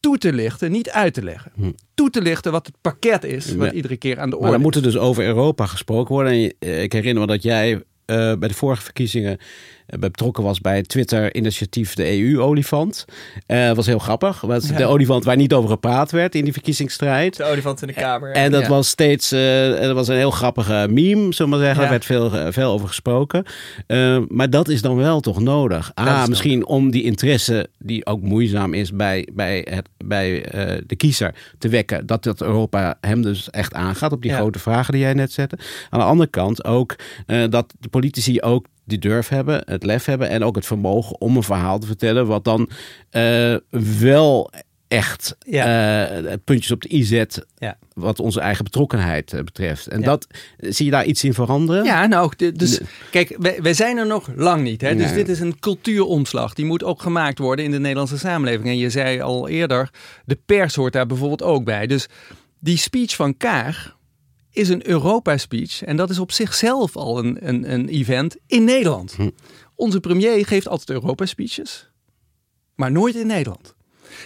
toe te lichten, niet uit te leggen. Hm. Toe te lichten wat het pakket is, wat Ja. iedere keer aan de orde Maar dan moet er dus over Europa gesproken worden. En ik herinner me dat jij eh, bij de vorige verkiezingen betrokken was bij het Twitter-initiatief de EU-olifant. Eh dat was heel grappig. Dat was Ja. De olifant waar niet over gepraat werd in die verkiezingsstrijd. De olifant in de kamer. En dat Ja. was steeds, eh, dat was een heel grappige meme, zullen we maar zeggen. Ja. Er werd veel, eh, veel over gesproken. Eh, maar dat is dan wel toch nodig. Ah, nodig. misschien om die interesse, die ook moeizaam is bij, bij, het, bij eh, de kiezer, te wekken. Dat dat Europa hem dus echt aangaat op die Ja. grote vragen die jij net zette. Aan de andere kant ook eh, dat de politici ook die durf hebben, het lef hebben en ook het vermogen om een verhaal te vertellen wat dan eh, wel echt Ja. eh, puntjes op de i zet Ja. wat onze eigen betrokkenheid eh, betreft. En dat, zie je daar iets in veranderen? Ja, nou, dus Nee. kijk, wij, wij zijn er nog lang niet. Hè? Dus Nee. dit is een cultuuromslag. Die moet ook gemaakt worden in de Nederlandse samenleving. En je zei al eerder, de pers hoort daar bijvoorbeeld ook bij. Dus die speech van Kaag is een Europa-speech. En dat is op zichzelf al een, een, een event in Nederland. Hm. Onze premier geeft altijd Europa-speeches, maar nooit in Nederland.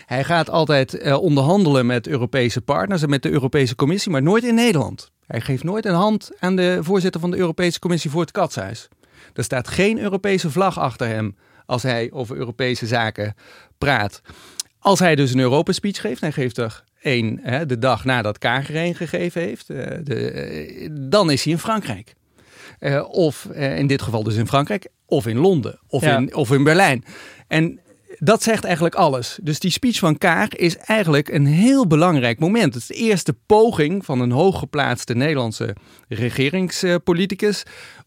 Hij gaat altijd eh, onderhandelen met Europese partners en met de Europese Commissie, maar nooit in Nederland. Hij geeft nooit een hand aan de voorzitter van de Europese Commissie voor het Katshuis. Er staat geen Europese vlag achter hem als hij over Europese zaken praat. Als hij dus een Europa-speech geeft, hij geeft er één hè, de dag nadat Kager een gegeven heeft, eh, de, eh, dan is hij in Frankrijk. Eh, of in dit geval dus in Frankrijk, of in Londen, of, Ja. in, of in Berlijn. En dat zegt eigenlijk alles. Dus die speech van Kaag is eigenlijk een heel belangrijk moment. Het is de eerste poging van een hooggeplaatste Nederlandse regeringspoliticus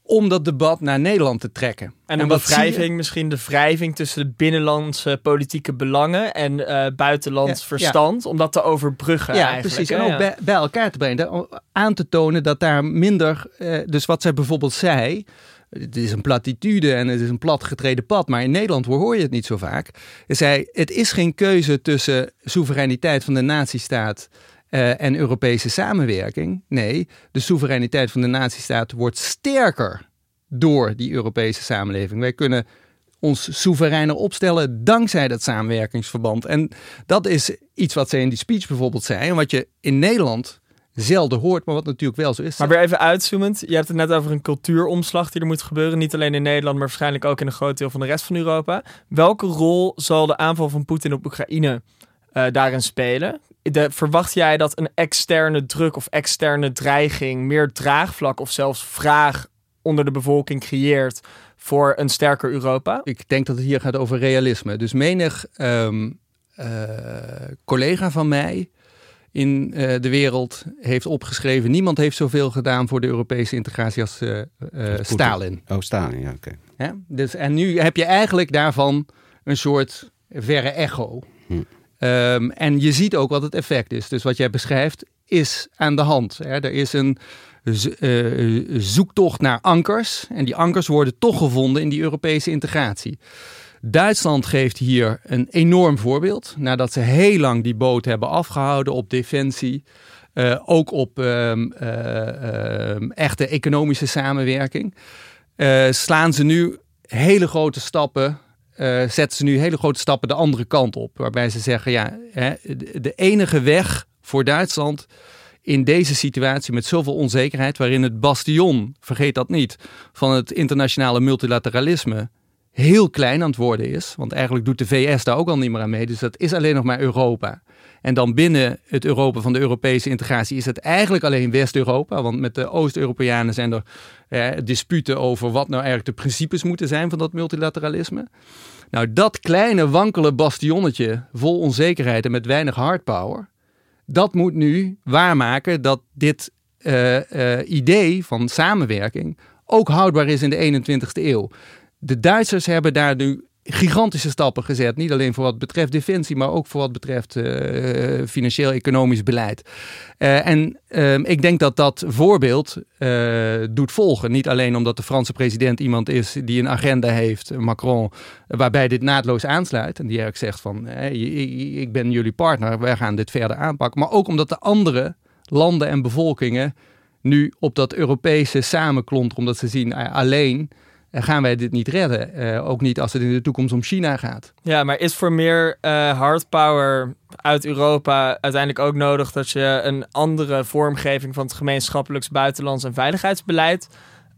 om dat debat naar Nederland te trekken. En zie je? wrijving, misschien de wrijving tussen de binnenlandse politieke belangen en eh, buitenlands Ja, verstand, om dat te overbruggen Ja, eigenlijk. precies. En ook bij, bij elkaar te brengen. Aan te tonen dat daar minder... eh, dus wat zij bijvoorbeeld zei... Het is een platitude en het is een platgetreden pad. Maar in Nederland hoor je het niet zo vaak. Zei, het is geen keuze tussen soevereiniteit van de nazistaat... eh, en Europese samenwerking. Nee, de soevereiniteit van de nazistaat wordt sterker door die Europese samenleving. Wij kunnen ons soevereiner opstellen dankzij dat samenwerkingsverband. En dat is iets wat ze in die speech bijvoorbeeld zei. En wat je in Nederland zelden hoort, maar wat natuurlijk wel zo is. Maar weer even uitzoomend. Je hebt het net over een cultuuromslag die er moet gebeuren. Niet alleen in Nederland, maar waarschijnlijk ook in een groot deel van de rest van Europa. Welke rol zal de aanval van Poetin op Oekraïne eh, daarin spelen? De, verwacht jij dat een externe druk of externe dreiging meer draagvlak of zelfs vraag onder de bevolking creëert voor een sterker Europa? Ik denk dat het hier gaat over realisme. Dus menig ehm, eh, collega van mij in eh, de wereld heeft opgeschreven... niemand heeft zoveel gedaan voor de Europese integratie als eh, eh. Stalin. Oh, Stalin, ja, oké. Dus, en nu heb je eigenlijk daarvan een soort verre echo. Hm. Ehm, en je ziet ook wat het effect is. Dus wat jij beschrijft is aan de hand. Hè? Er is een eh, zoektocht naar ankers. En die ankers worden toch gevonden in die Europese integratie. Duitsland geeft hier een enorm voorbeeld. Nadat ze heel lang die boot hebben afgehouden op defensie. eh, ook op ehm, eh, ehm, echte economische samenwerking. slaan ze nu hele grote stappen. Eh, zetten ze nu hele grote stappen de andere kant op. Waarbij ze zeggen: ja, hè, de, de enige weg voor Duitsland in deze situatie met zoveel onzekerheid, waarin het bastion, vergeet dat niet, van het internationale multilateralisme heel klein aan het worden is. Want eigenlijk doet de VS daar ook al niet meer aan mee. Dus dat is alleen nog maar Europa. En dan binnen het Europa van de Europese integratie is het eigenlijk alleen West-Europa. Want met de Oost-Europeanen zijn er disputen over wat nou eigenlijk de principes moeten zijn van dat multilateralisme. Nou, dat kleine wankele bastionnetje vol onzekerheid en met weinig hardpower, dat moet nu waarmaken dat dit eh, eh, idee van samenwerking ook houdbaar is in de 21ste eeuw. De Duitsers hebben daar nu gigantische stappen gezet. Niet alleen voor wat betreft defensie, maar ook voor wat betreft eh, financieel-economisch beleid. Eh, en ehm, ik denk dat dat voorbeeld eh, doet volgen. Niet alleen omdat de Franse president iemand is die een agenda heeft, Macron, waarbij dit naadloos aansluit. En die eigenlijk zegt van, ik- ben jullie partner, wij gaan dit verder aanpakken. Maar ook omdat de andere landen en bevolkingen nu op dat Europese samenklonteren, omdat ze zien, alleen gaan wij dit niet redden. Eh, ook niet als het in de toekomst om China gaat. Ja, maar is voor meer eh hard power uit Europa uiteindelijk ook nodig dat je een andere vormgeving van het gemeenschappelijks buitenlands en veiligheidsbeleid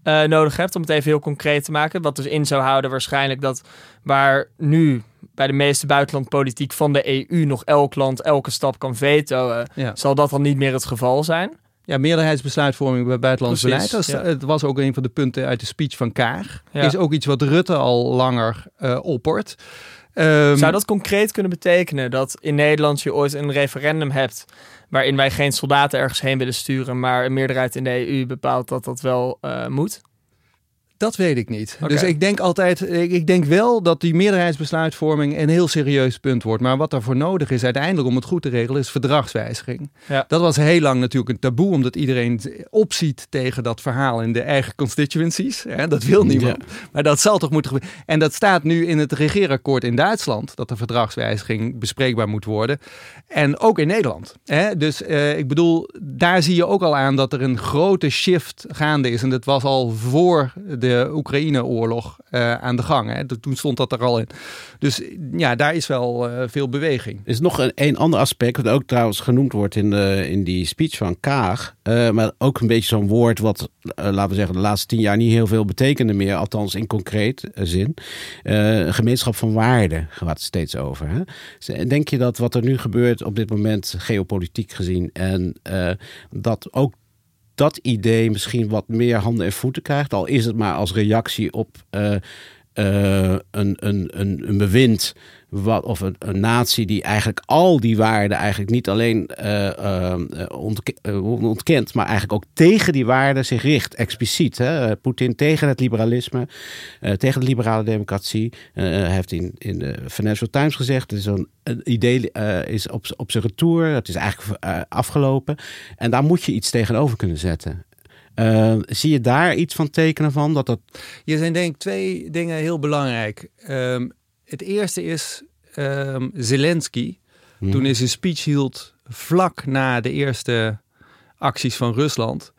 eh, nodig hebt? Om het even heel concreet te maken. Wat dus in zou houden waarschijnlijk dat waar nu bij de meeste buitenlandpolitiek van de EU nog elk land elke stap kan vetoen, Ja. zal dat dan niet meer het geval zijn? Ja, meerderheidsbesluitvorming bij buitenlands Precies, beleid. Dat is- ja. Het was ook een van de punten uit de speech van Kaag. Ja. Is ook iets wat Rutte al langer eh oppert. Ehm, Zou dat concreet kunnen betekenen dat in Nederland je ooit een referendum hebt waarin wij geen soldaten ergens heen willen sturen, maar een meerderheid in de EU bepaalt dat dat wel eh, moet? Dat weet ik niet. Dus ik denk altijd, ik, denk wel dat die meerderheidsbesluitvorming een heel serieus punt wordt. Maar wat daarvoor nodig is uiteindelijk om het goed te regelen, is verdragswijziging. Ja. Dat was heel lang natuurlijk een taboe, omdat iedereen opziet tegen dat verhaal in de eigen constituencies. Hè? Dat wil niemand. Maar dat zal toch moeten gebeuren. En dat staat nu in het regeerakkoord in Duitsland, dat de verdragswijziging bespreekbaar moet worden. En ook in Nederland. Hè? Dus eh, ik bedoel, daar zie je ook al aan dat er een grote shift gaande is. En dat was al voor de Oekraïne-oorlog eh, aan de gang. Hè? Toen stond dat er al in. Dus ja, daar is wel eh, veel beweging. Is nog een, ander aspect, wat ook trouwens genoemd wordt in, de, in die speech van Kaag. eh, maar ook een beetje zo'n woord wat, eh, laten we zeggen, de laatste tien jaar niet heel veel betekende meer. Althans in concreet eh, zin. Eh, een gemeenschap van waarden gaat het steeds over. Hè? Z- Denk je dat wat er nu gebeurt op dit moment, geopolitiek gezien, en eh, dat ook dat idee misschien wat meer handen en voeten krijgt? Al is het maar als reactie op eh, eh, een, een, een, een bewind wat, of een, een natie die eigenlijk al die waarden eigenlijk niet alleen eh, eh, ontke- ontkent, maar eigenlijk ook tegen die waarden zich richt, expliciet. Hè? Poetin tegen het liberalisme, tegen de liberale democratie. Heeft in, in de Financial Times gezegd, het is een, een idee is op, op zijn retour, het is eigenlijk afgelopen. En daar moet je iets tegenover kunnen zetten. Eh, zie je daar iets van tekenen van? Dat dat Hier zijn denk ik twee dingen heel belangrijk. Ehm, het eerste is ehm, Zelensky. Toen hij zijn speech hield vlak na de eerste acties van Rusland,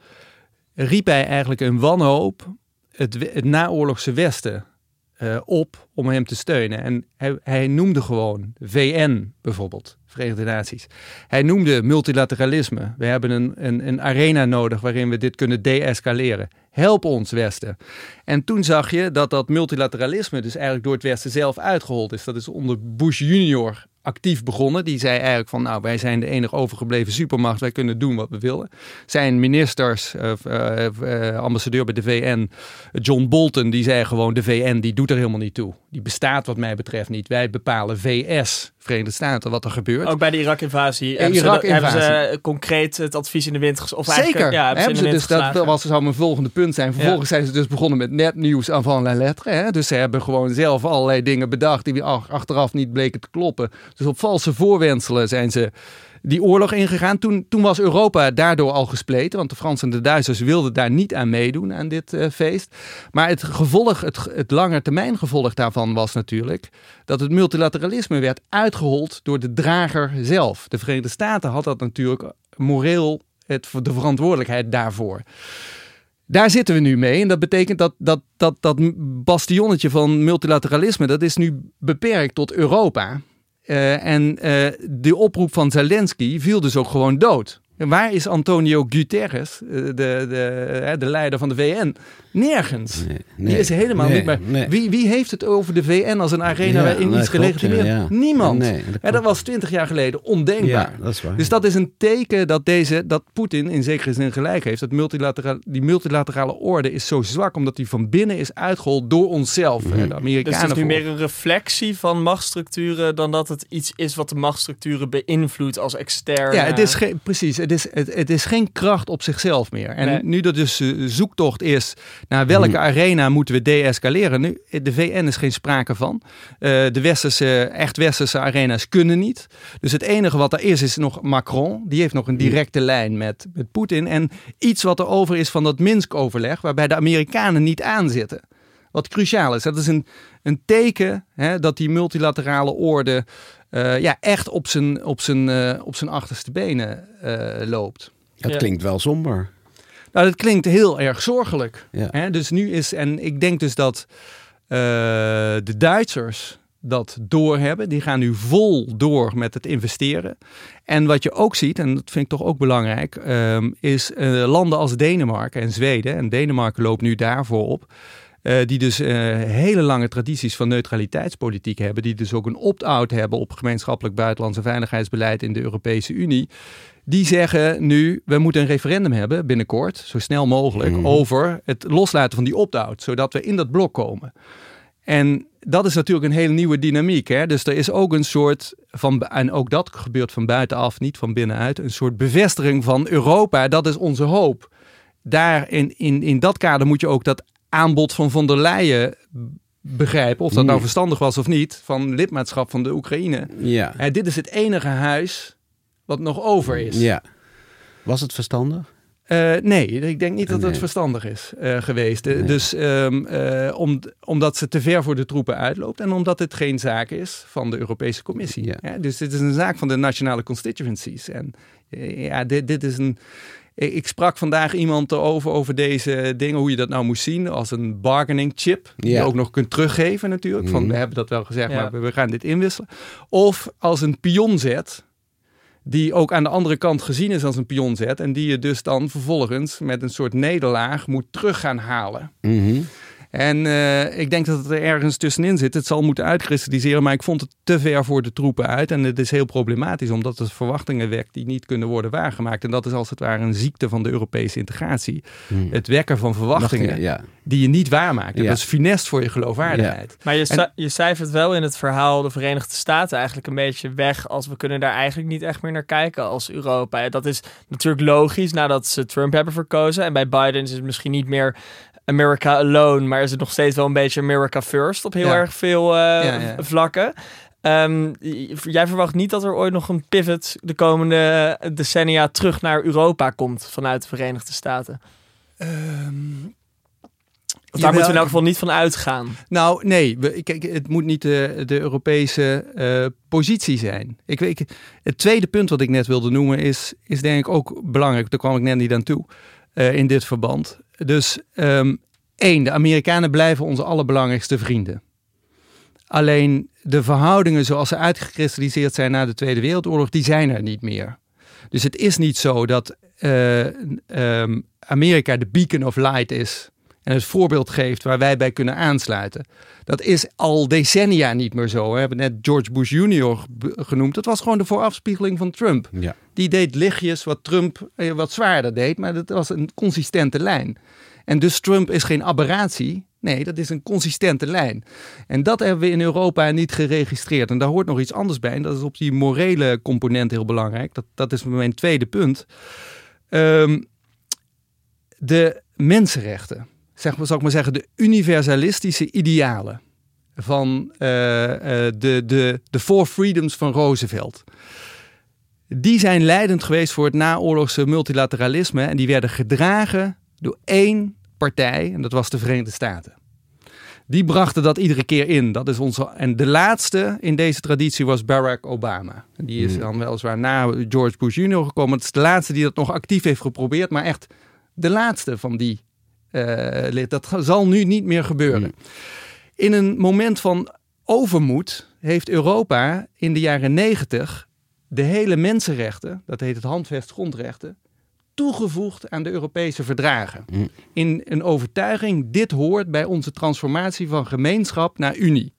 riep hij eigenlijk een wanhoop het naoorlogse Westen eh, op om hem te steunen. En hij, hij noemde gewoon VN bijvoorbeeld, Verenigde Naties. Hij noemde multilateralisme. We hebben een, een, een arena nodig waarin we dit kunnen deescaleren. Help ons Westen. En toen zag je dat dat multilateralisme dus eigenlijk door het Westen zelf uitgehold is. Dat is onder Bush junior actief begonnen. Die zei eigenlijk van, nou, wij zijn de enige overgebleven supermacht. Wij kunnen doen wat we willen. Zijn ministers, eh, eh, eh, ambassadeur bij de VN, John Bolton, die zei gewoon, de VN die doet er helemaal niet toe. Die bestaat wat mij betreft niet. Wij bepalen VS, Verenigde Staten, wat er gebeurt. Ook bij de Irak-invasie Eh, hebben, ze- hebben ze concreet het advies in de wind ges- of eigenlijk, Zeker. Ja, hebben ze hebben ze dus, dat geslagen. was, zou mijn volgende punt zijn. Vervolgens zijn ze dus begonnen met netnieuws avant la lettre. Hè? Dus ze hebben gewoon zelf allerlei dingen bedacht die ach- achteraf niet bleken te kloppen. Dus op valse voorwenselen zijn ze die oorlog ingegaan. Toen, toen was Europa daardoor al gespleten. Want de Fransen en de Duitsers wilden daar niet aan meedoen aan dit eh, feest. Maar het gevolg, het, het langetermijn gevolg daarvan was natuurlijk dat het multilateralisme werd uitgehold door de drager zelf. De Verenigde Staten had dat natuurlijk moreel het, de verantwoordelijkheid daarvoor. Daar zitten we nu mee. En dat betekent dat dat, dat, dat bastionnetje van multilateralisme, dat is nu beperkt tot Europa. Eh, en eh, de oproep van Zelensky viel dus ook gewoon dood. Waar is Antonio Guterres, eh, de, de, hè, de leider van de VN? Nergens. Nee, Die is helemaal nee, niet meer. nee. Wie, wie heeft het over de VN als een arena Ja, waarin iets gelegitimeerd ja, ja. Niemand. Nee, dat Ja, dat was twintig jaar geleden ondenkbaar. Ja, dat is waar. Dus dat is een teken dat, deze, dat Poetin in zekere zin gelijk heeft. Dat multilatera die multilaterale orde is zo zwak omdat die van binnen is uitgehold door onszelf. hè, De Dus Amerikanen. het is nu meer een reflectie van machtsstructuren dan dat het iets is wat de machtsstructuren beïnvloedt als extern. Ja, het is geen, precies. Het is, het, het is geen kracht op zichzelf meer. En Nee. nu dat dus eh, zoektocht is naar welke arena moeten we deescaleren. Nu, de VN is geen sprake van. Eh, de westerse, echt westerse arena's kunnen niet. Dus het enige wat er is, is nog Macron. Die heeft nog een directe lijn met, met Poetin. En iets wat er over is van dat Minsk-overleg, waarbij de Amerikanen niet aanzitten. Wat cruciaal is. Dat is een, een teken hè, dat die multilaterale orde eh, ja, echt op zijn, op zijn, eh, op zijn achterste benen eh, loopt. Het Ja. klinkt wel somber. Nou, dat klinkt heel erg zorgelijk. Ja. Hè? Dus nu is, en ik denk dus dat eh, de Duitsers dat doorhebben. Die gaan nu vol door met het investeren. En wat je ook ziet, en dat vind ik toch ook belangrijk, ehm, is eh, landen als Denemarken en Zweden. En Denemarken loopt nu daarvoor op. eh, die dus eh, hele lange tradities van neutraliteitspolitiek hebben. Die dus ook een opt-out hebben op gemeenschappelijk buitenlands en veiligheidsbeleid in de Europese Unie. Die zeggen nu, we moeten een referendum hebben binnenkort, zo snel mogelijk, Mhm. over het loslaten van die opt-out. Zodat we in dat blok komen. En dat is natuurlijk een hele nieuwe dynamiek. Hè? Dus er is ook een soort van, en ook dat gebeurt van buitenaf, niet van binnenuit, een soort bevestiging van Europa. Dat is onze hoop. Daar in, in, in dat kader moet je ook dat aanbod van von der Leyen begrijpen, of dat nou verstandig was of niet, van lidmaatschap van de Oekraïne. Ja. Hè, dit is het enige huis wat nog over is. ja. Was het verstandig? Eh, nee, ik denk niet dat het verstandig is eh, geweest. Eh, Nee. Dus ehm, eh, om, omdat ze te ver voor de troepen uitloopt en omdat het geen zaak is van de Europese Commissie. Ja. Ja, dus dit is een zaak van de nationale constituencies. En ja, dit, dit is een. Ik sprak vandaag iemand erover, over deze dingen, hoe je dat nou moest zien als een bargaining chip. Die Ja. je ook nog kunt teruggeven natuurlijk. Van Mhm. we hebben dat wel gezegd, Ja. maar we, we gaan dit inwisselen. Of als een pionzet die ook aan de andere kant gezien is als een pionzet. En die je dus dan vervolgens met een soort nederlaag moet terug gaan halen. Mhm. En eh, ik denk dat het er ergens tussenin zit. Het zal moeten uitkristalliseren, maar ik vond het te ver voor de troepen uit. En het is heel problematisch, omdat het verwachtingen wekt die niet kunnen worden waargemaakt. En dat is als het ware een ziekte van de Europese integratie. Mhm. Het wekken van verwachtingen Ja. die je niet waarmaakt. Ja. Dat is funest voor je geloofwaardigheid. Maar je, En- je cijfert wel in het verhaal de Verenigde Staten eigenlijk een beetje weg als we kunnen daar eigenlijk niet echt meer naar kijken als Europa. Dat is natuurlijk logisch nadat ze Trump hebben verkozen. En bij Biden is het misschien niet meer America alone, maar is het nog steeds wel een beetje America first op heel Ja. erg veel eh, ja. vlakken. Ehm, jij verwacht niet dat er ooit nog een pivot de komende decennia terug naar Europa komt vanuit de Verenigde Staten. Of daar Jawel, moeten we in elk geval niet van uitgaan. Nou, nee. Kijk, het moet niet de, de Europese eh, positie zijn. Ik weet, ik- het tweede punt wat ik net wilde noemen is, is denk ik ook belangrijk. Daar kwam ik net niet aan toe eh, in dit verband. Dus ehm, één, de Amerikanen blijven onze allerbelangrijkste vrienden. Alleen de verhoudingen zoals ze uitgekristalliseerd zijn na de Tweede Wereldoorlog, die zijn er niet meer. Dus het is niet zo dat eh, ehm, Amerika de beacon of light is en het voorbeeld geeft waar wij bij kunnen aansluiten. Dat is al decennia niet meer zo. We hebben net George Bush Jr. genoemd. Dat was gewoon de voorafspiegeling van Trump. Ja. Die deed lichtjes wat Trump eh, wat zwaarder deed, maar dat was een consistente lijn. En dus Trump is geen aberratie. Nee, dat is een consistente lijn. En dat hebben we in Europa niet geregistreerd. En daar hoort nog iets anders bij. En dat is op die morele component heel belangrijk. Dat, dat is mijn tweede punt. Ehm, de mensenrechten. Zeg, maar- zal ik maar zeggen, de universalistische idealen. Van eh, eh, de, de, de Four Freedoms van Roosevelt. Die zijn leidend geweest voor het naoorlogse multilateralisme. En die werden gedragen door één partij. En dat was de Verenigde Staten. Die brachten dat iedere keer in. Dat is onze, en de laatste in deze traditie was Barack Obama. Die is dan weliswaar na George Bush Jr. gekomen. Het is de laatste die dat nog actief heeft geprobeerd. Maar echt de laatste van die eh. Dat zal nu niet meer gebeuren. In een moment van overmoed heeft Europa in de jaren negentig de hele mensenrechten, dat heet het handvest grondrechten, toegevoegd aan de Europese verdragen. Mm. In een overtuiging, dit hoort bij onze transformatie van gemeenschap naar unie.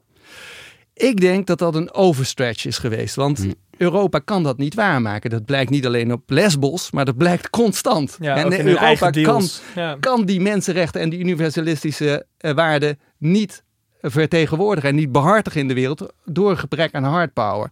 Ik denk dat dat een overstretch is geweest, want Mm. Europa kan dat niet waarmaken. Dat blijkt niet alleen op Lesbos, maar dat blijkt constant. Ja, en Europa kan. Ja. kan die mensenrechten en die universalistische eh, waarden niet vertegenwoordigen en niet behartigen in de wereld door gebrek aan hardpower.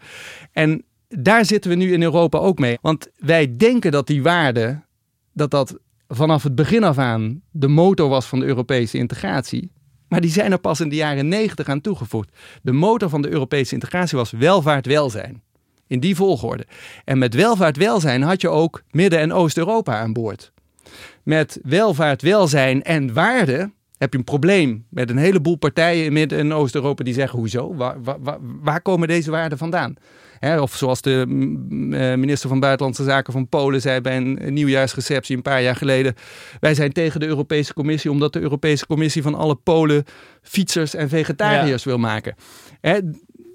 En daar zitten we nu in Europa ook mee. Want wij denken dat die waarden, dat dat vanaf het begin af aan de motor was van de Europese integratie. Maar die zijn er pas in de jaren negentig aan toegevoegd. De motor van de Europese integratie was welvaart, welzijn. In die volgorde. En met welvaart, welzijn had je ook Midden- en Oost-Europa aan boord. Met welvaart, welzijn en waarde heb je een probleem met een heleboel partijen in Midden- en Oost-Europa die zeggen: hoezo? Waar, waar, waar- komen deze waarden vandaan? Of zoals de mm, eh, minister van Buitenlandse Zaken van Polen zei bij een nieuwjaarsreceptie een paar jaar geleden: Wij zijn tegen de Europese Commissie omdat de Europese Commissie van alle Polen fietsers en vegetariërs wil maken. Hè,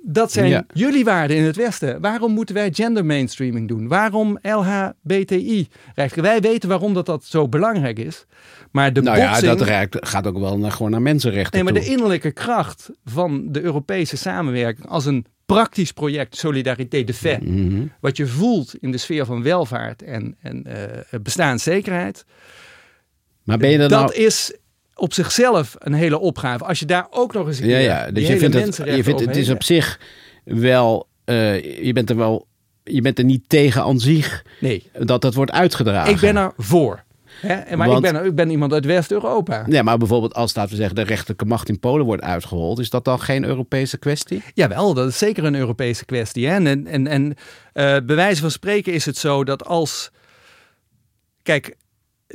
dat zijn Ja. jullie waarden in het Westen. Waarom moeten wij gender mainstreaming doen? Waarom LHBTI? Wij weten waarom dat, dat zo belangrijk is. Maar de nou ja, botsing... dat raakt, gaat ook wel naar, gewoon naar mensenrechten Nee, maar toe. de innerlijke kracht van de Europese samenwerking als een praktisch project, Solidarité de Fait, Mhm. wat je voelt in de sfeer van welvaart en, en eh, bestaanszekerheid, Maar ben je er dat nou... is op zichzelf een hele opgave. Als je daar ook nog eens een Ja, ja. Dus je vindt het, je vindt, het is op zich wel... eh, je bent er wel... Je bent er niet tegen aan zich Nee, dat dat wordt uitgedragen. ik ben er voor. Hè? En Maar Want- ik, ben, ik ben iemand uit West-Europa. Ja, maar bijvoorbeeld als, laten we zeggen, de rechterlijke macht in Polen wordt uitgehold, is dat dan geen Europese kwestie? Jawel, dat is zeker een Europese kwestie. Hè? En, en, en eh, bij wijze van spreken is het zo dat als. Kijk,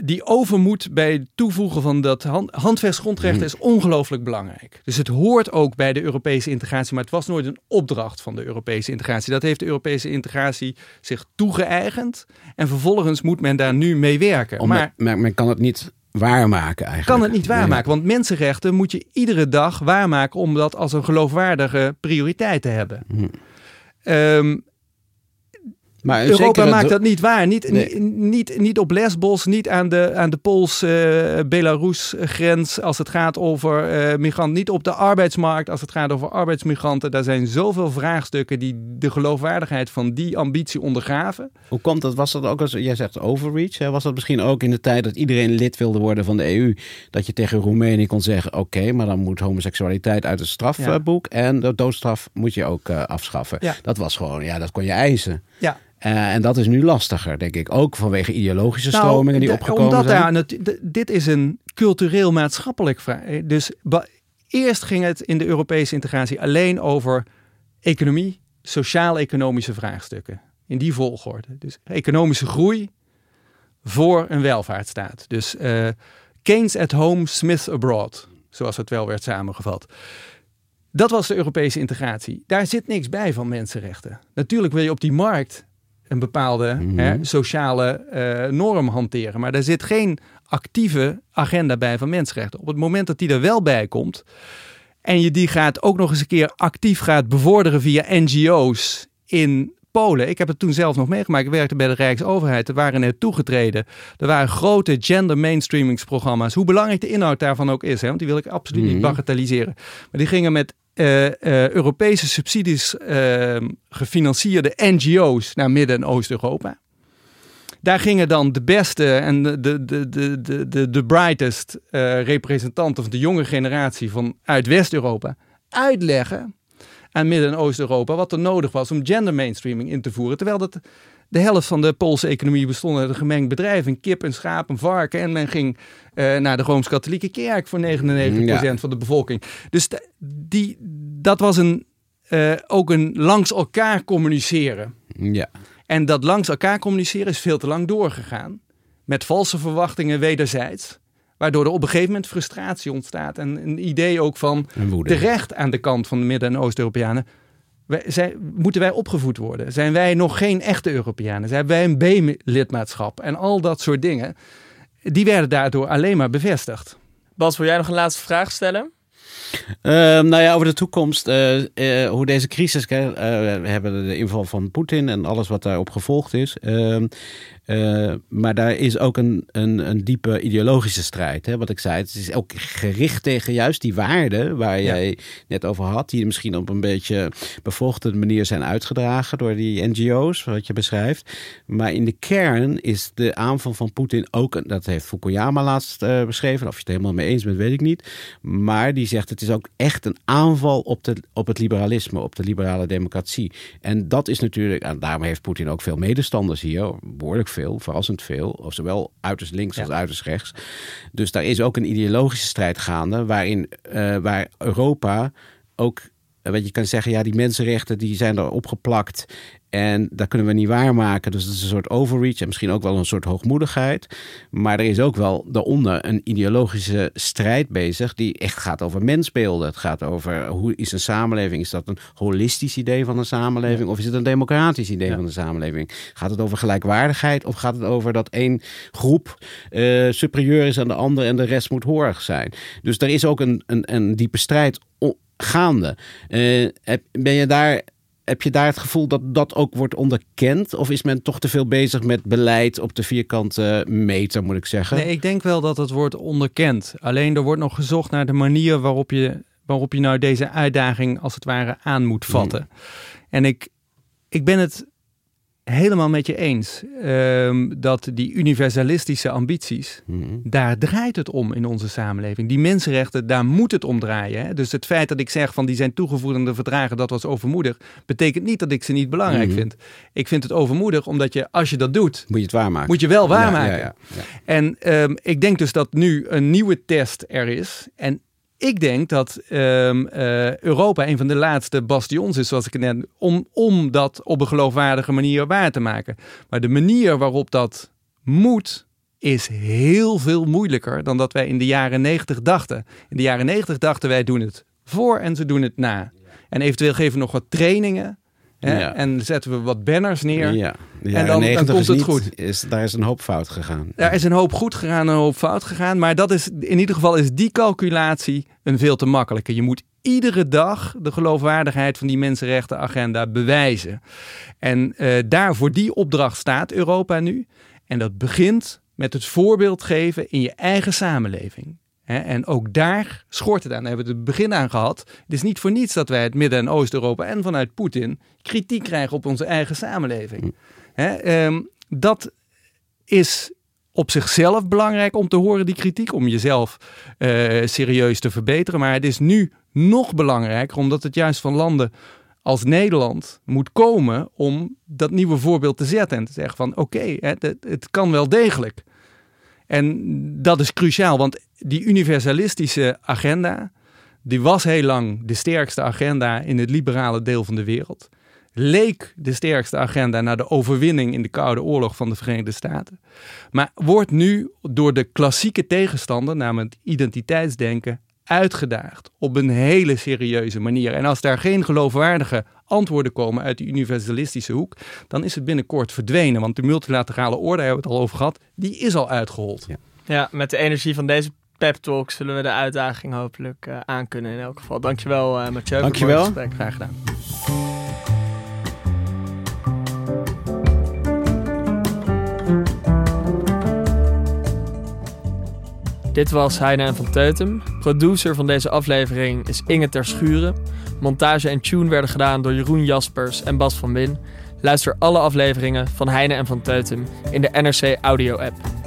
die overmoed bij het toevoegen van dat hand, handvest grondrecht is ongelooflijk belangrijk. Dus het hoort ook bij de Europese integratie, maar het was nooit een opdracht van de Europese integratie. Dat heeft de Europese integratie zich toegeëigend. En vervolgens moet men daar nu mee werken. Om, maar men, men kan het niet waarmaken eigenlijk. kan het niet waarmaken. Want mensenrechten moet je iedere dag waarmaken om dat als een geloofwaardige prioriteit te hebben. Hm. Ehm, Maar Europa maakt dat niet waar. Niet, Nee. niet, niet, niet op Lesbos, niet aan de, aan de Pools-Belarus grens als het gaat over eh migranten. Niet op de arbeidsmarkt als het gaat over arbeidsmigranten. Daar zijn zoveel vraagstukken die de geloofwaardigheid van die ambitie ondergraven. Hoe komt dat? Was dat ook als jij zegt overreach? Hè? Was dat misschien ook in de tijd dat iedereen lid wilde worden van de EU? Dat je tegen Roemenië kon zeggen: oké, maar dan moet homoseksualiteit uit het strafboek en de doodstraf moet je ook eh, afschaffen. Ja. Dat was gewoon, ja, dat kon je eisen. Ja. Eh, en dat is nu lastiger, denk ik. Ook vanwege ideologische stromingen die Nou, opgekomen omdat zijn. D- dit is een cultureel-maatschappelijk vraag. Dus ba- eerst ging het in de Europese integratie alleen over economie, sociaal-economische vraagstukken. In die volgorde. Dus economische groei voor een welvaartsstaat. Dus eh, Keynes at home, Smith abroad. Zoals het wel werd samengevat. Dat was de Europese integratie. Daar zit niks bij van mensenrechten. Natuurlijk wil je op die markt een bepaalde Mhm. hè, sociale eh, norm hanteren. Maar daar zit geen actieve agenda bij van mensenrechten. Op het moment dat die er wel bij komt... en je die gaat ook nog eens een keer actief gaat bevorderen via NGO's in Polen. Ik heb het toen zelf nog meegemaakt. Ik werkte bij de Rijksoverheid. Er waren net toegetreden. Er waren grote gender mainstreamingsprogramma's. Hoe belangrijk de inhoud daarvan ook is. Hè? Want die wil ik absoluut niet Mhm. bagatelliseren. Maar die gingen met Europese subsidies eh, gefinancierde NGO's naar Midden- en Oost-Europa. Daar gingen dan de beste en de, de, de, de, de brightest eh, representanten van de jonge generatie van uit West-Europa uitleggen aan Midden- en Oost-Europa wat er nodig was om gender mainstreaming in te voeren. Terwijl dat de helft van de Poolse economie bestond uit een gemengd bedrijf. Een kip, een schaap, een varken. En men ging eh, naar de Rooms-Katholieke Kerk voor 99% van de bevolking. Dus die, dat was een, eh, ook een langs elkaar communiceren. Ja. En dat langs elkaar communiceren is veel te lang doorgegaan. Met valse verwachtingen wederzijds. Waardoor er op een gegeven moment frustratie ontstaat. En een idee ook van terecht aan de kant van de Midden- en Oost-Europeanen. Wij, zijn, moeten wij opgevoed worden? Zijn wij nog geen echte Europeanen? Zijn wij een B-lidmaatschap? En al dat soort dingen. Die werden daardoor alleen maar bevestigd. Bas, wil jij nog een laatste vraag stellen? Ehm, nou ja, over de toekomst. eh, eh, hoe deze crisis. hè, eh, we hebben de inval van Poetin en alles wat daarop gevolgd is. Eh, maar daar is ook een, een, een diepe ideologische strijd. Hè? Wat ik zei, het is ook gericht tegen juist die waarden waar Ja. jij net over had. Die misschien op een beetje bevochten manier zijn uitgedragen door die NGO's, wat je beschrijft. Maar in de kern is de aanval van Poetin ook, dat heeft Fukuyama laatst eh, beschreven. Of je het helemaal mee eens bent, weet ik niet. Maar die zegt het is ook echt een aanval op, de, op het liberalisme, op de liberale democratie. En dat is natuurlijk, en daarom heeft Poetin ook veel medestanders hier, behoorlijk veel, verrassend veel, of zowel uiterst links als uiterst rechts. Dus daar is ook een ideologische strijd gaande, waarin eh, waar Europa ook, eh, je, je kan zeggen, ja, die mensenrechten die zijn er opgeplakt en dat kunnen we niet waarmaken. Dus het is een soort overreach en misschien ook wel een soort hoogmoedigheid. Maar er is ook wel daaronder een ideologische strijd bezig die echt gaat over mensbeelden. Het gaat over hoe is een samenleving? Is dat een holistisch idee van een samenleving of is het een democratisch idee Ja. van een samenleving? Gaat het over gelijkwaardigheid of gaat het over dat één groep eh, superieur is aan de andere en de rest moet horig zijn? Dus er is ook een, een, een diepe strijd gaande. Eh, ben je daar heb je daar het gevoel dat dat ook wordt onderkend? Of is men toch te veel bezig met beleid op de vierkante meter, moet ik zeggen? Nee, ik denk wel dat het wordt onderkend. Alleen er wordt nog gezocht naar de manier waarop je, waarop je nou deze uitdaging als het ware aan moet vatten. En ik, ik ben het helemaal met je eens ehm, dat die universalistische ambities, Mhm. daar draait het om in onze samenleving. Die mensenrechten, daar moet het om draaien. Hè? Dus het feit dat ik zeg van die zijn toegevoegd aan de verdragen, dat was overmoedig, betekent niet dat ik ze niet belangrijk Mhm. vind. Ik vind het overmoedig omdat je, als je dat doet, Moet je het waarmaken. moet je wel waarmaken. ja, ja, ja. En ehm, ik denk dus dat nu een nieuwe test er is. En ik denk dat ehm, eh, Europa een van de laatste bastions is, zoals ik net, om, om dat op een geloofwaardige manier waar te maken. Maar de manier waarop dat moet, is heel veel moeilijker dan dat wij in de jaren negentig dachten. In de jaren negentig dachten wij doen het voor en ze doen het na. En eventueel geven we nog wat trainingen. Hè, Ja. En zetten we wat banners neer. Ja, En dan- dan 90 komt het niet- goed. Is, daar is een hoop fout gegaan. Er is een hoop goed gegaan en een hoop fout gegaan. Maar dat is, in ieder geval is die calculatie een veel te makkelijke. Je moet iedere dag de geloofwaardigheid van die mensenrechtenagenda bewijzen. En daar voor die opdracht staat Europa nu. En dat begint met het voorbeeld geven in je eigen samenleving. En ook daar schort het aan. Daar hebben we het begin aan gehad. Het is niet voor niets dat wij het Midden- en Oost-Europa en vanuit Poetin kritiek krijgen op onze eigen samenleving. Ehm, dat is op zichzelf belangrijk om te horen, die kritiek, om jezelf eh, serieus te verbeteren. Maar het is nu nog belangrijker, omdat het juist van landen als Nederland moet komen om dat nieuwe voorbeeld te zetten en te zeggen van oké, het kan wel degelijk. En dat is cruciaal, want die universalistische agenda, die was heel lang de sterkste agenda in het liberale deel van de wereld. Leek de sterkste agenda na de overwinning in de Koude Oorlog van de Verenigde Staten. Maar wordt nu door de klassieke tegenstander, namelijk identiteitsdenken, uitgedaagd op een hele serieuze manier. En als daar geen geloofwaardige antwoorden komen uit die universalistische hoek, dan is het binnenkort verdwenen. Want de multilaterale orde, daar hebben we het al over gehad, die is al uitgehold. Ja. Ja, met de energie van deze pep talk zullen we de uitdaging hopelijk eh aankunnen in elk geval. Dankjewel uh, Mathieu Dankjewel. voor het gesprek. Graag gedaan. Dit was Heine en van Teutem. Producer van deze aflevering is Inge Ter Schuren. Montage en tune werden gedaan door Jeroen Jaspers en Bas van Win. Luister alle afleveringen van Heine en van Teutem in de NRC Audio app.